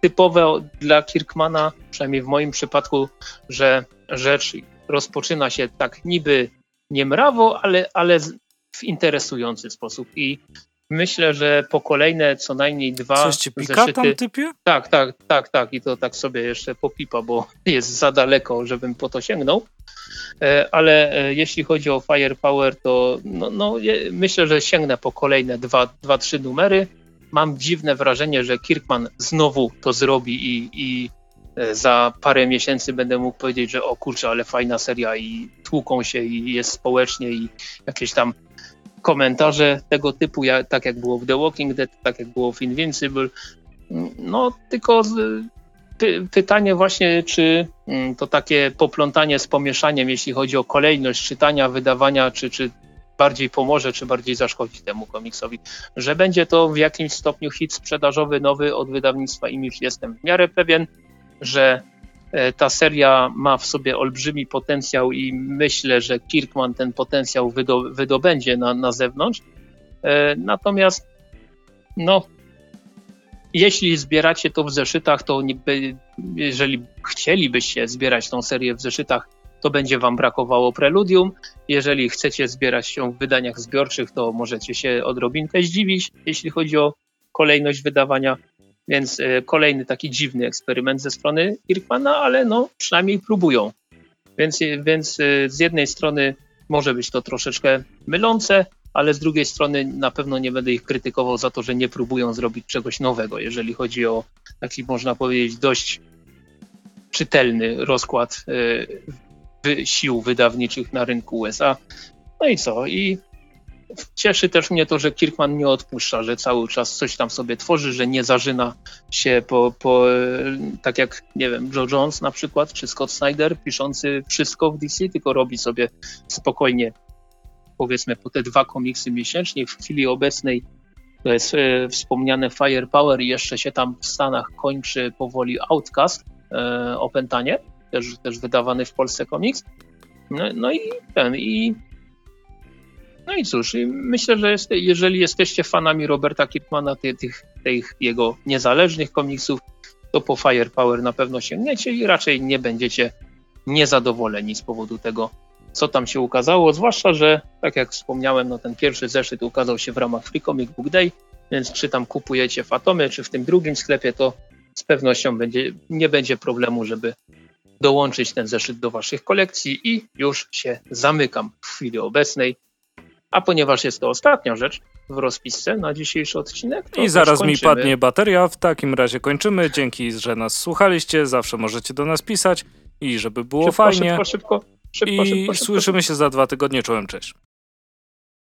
typowe dla Kirkmana, przynajmniej w moim przypadku, że rzecz rozpoczyna się tak niby niemrawo, ale, ale w interesujący sposób. I myślę, że po kolejne co najmniej dwa Coś ci pika zeszyty... tam typie? Tak, tak, tak, tak. I to tak sobie jeszcze popipa, bo jest za daleko, żebym po to sięgnął. E, ale e, jeśli chodzi o Firepower, to no, no, myślę, że sięgnę po kolejne dwa, dwa, trzy numery. Mam dziwne wrażenie, że Kirkman znowu to zrobi i, i e, za parę miesięcy będę mógł powiedzieć, że o kurczę, ale fajna seria i tłuką się i jest społecznie i jakieś tam komentarze tego typu, tak jak było w The Walking Dead, tak jak było w Invincible. No tylko py, pytanie właśnie, czy mm, to takie poplątanie z pomieszaniem, jeśli chodzi o kolejność czytania, wydawania, czy, czy bardziej pomoże, czy bardziej zaszkodzi temu komiksowi. Że będzie to w jakimś stopniu hit sprzedażowy nowy od wydawnictwa Image jestem w miarę pewien, że ta seria ma w sobie olbrzymi potencjał i myślę, że Kirkman ten potencjał wydo, wydobędzie na, na zewnątrz. E, natomiast, no, jeśli zbieracie to w zeszytach, to nie, jeżeli chcielibyście zbierać tą serię w zeszytach, to będzie Wam brakowało preludium. Jeżeli chcecie zbierać ją w wydaniach zbiorczych, to możecie się odrobinkę zdziwić, jeśli chodzi o kolejność wydawania. Więc e, kolejny taki dziwny eksperyment ze strony Kirkmana, ale no przynajmniej próbują. Więc, e, więc e, z jednej strony może być to troszeczkę mylące, ale z drugiej strony na pewno nie będę ich krytykował za to, że nie próbują zrobić czegoś nowego, jeżeli chodzi o taki, można powiedzieć, dość czytelny rozkład sił wydawniczych na rynku USA. No i co? I Cieszy też mnie to, że Kirkman nie odpuszcza, że cały czas coś tam sobie tworzy, że nie zażyna się po, po tak jak, nie wiem, Joe Jones na przykład, czy Scott Snyder, piszący wszystko w DC, tylko robi sobie spokojnie, powiedzmy, po te dwa komiksy miesięcznie. W chwili obecnej to jest e, wspomniane Firepower i jeszcze się tam w Stanach kończy powoli Outcast, e, opętanie, też, też wydawany w Polsce komiks. No, no i ten, i no i cóż, myślę, że jest, jeżeli jesteście fanami Roberta Kirkmana, tych, tych, tych jego niezależnych komiksów, to po Firepower na pewno sięgniecie i raczej nie będziecie niezadowoleni z powodu tego, co tam się ukazało, zwłaszcza, że tak jak wspomniałem, no ten pierwszy zeszyt ukazał się w ramach Free Comic Book Day, więc czy tam kupujecie Fatomy, czy w tym drugim sklepie, to z pewnością będzie, nie będzie problemu, żeby dołączyć ten zeszyt do waszych kolekcji i już się zamykam w chwili obecnej. A ponieważ jest to ostatnia rzecz w rozpisce na dzisiejszy odcinek. I zaraz mi padnie bateria. W takim razie kończymy. Dzięki, że nas słuchaliście. Zawsze możecie do nas pisać i żeby było szybko, fajnie. Szybko, szybko, szybko, I szybko, szybko, słyszymy się za dwa tygodnie. Czołem, cześć.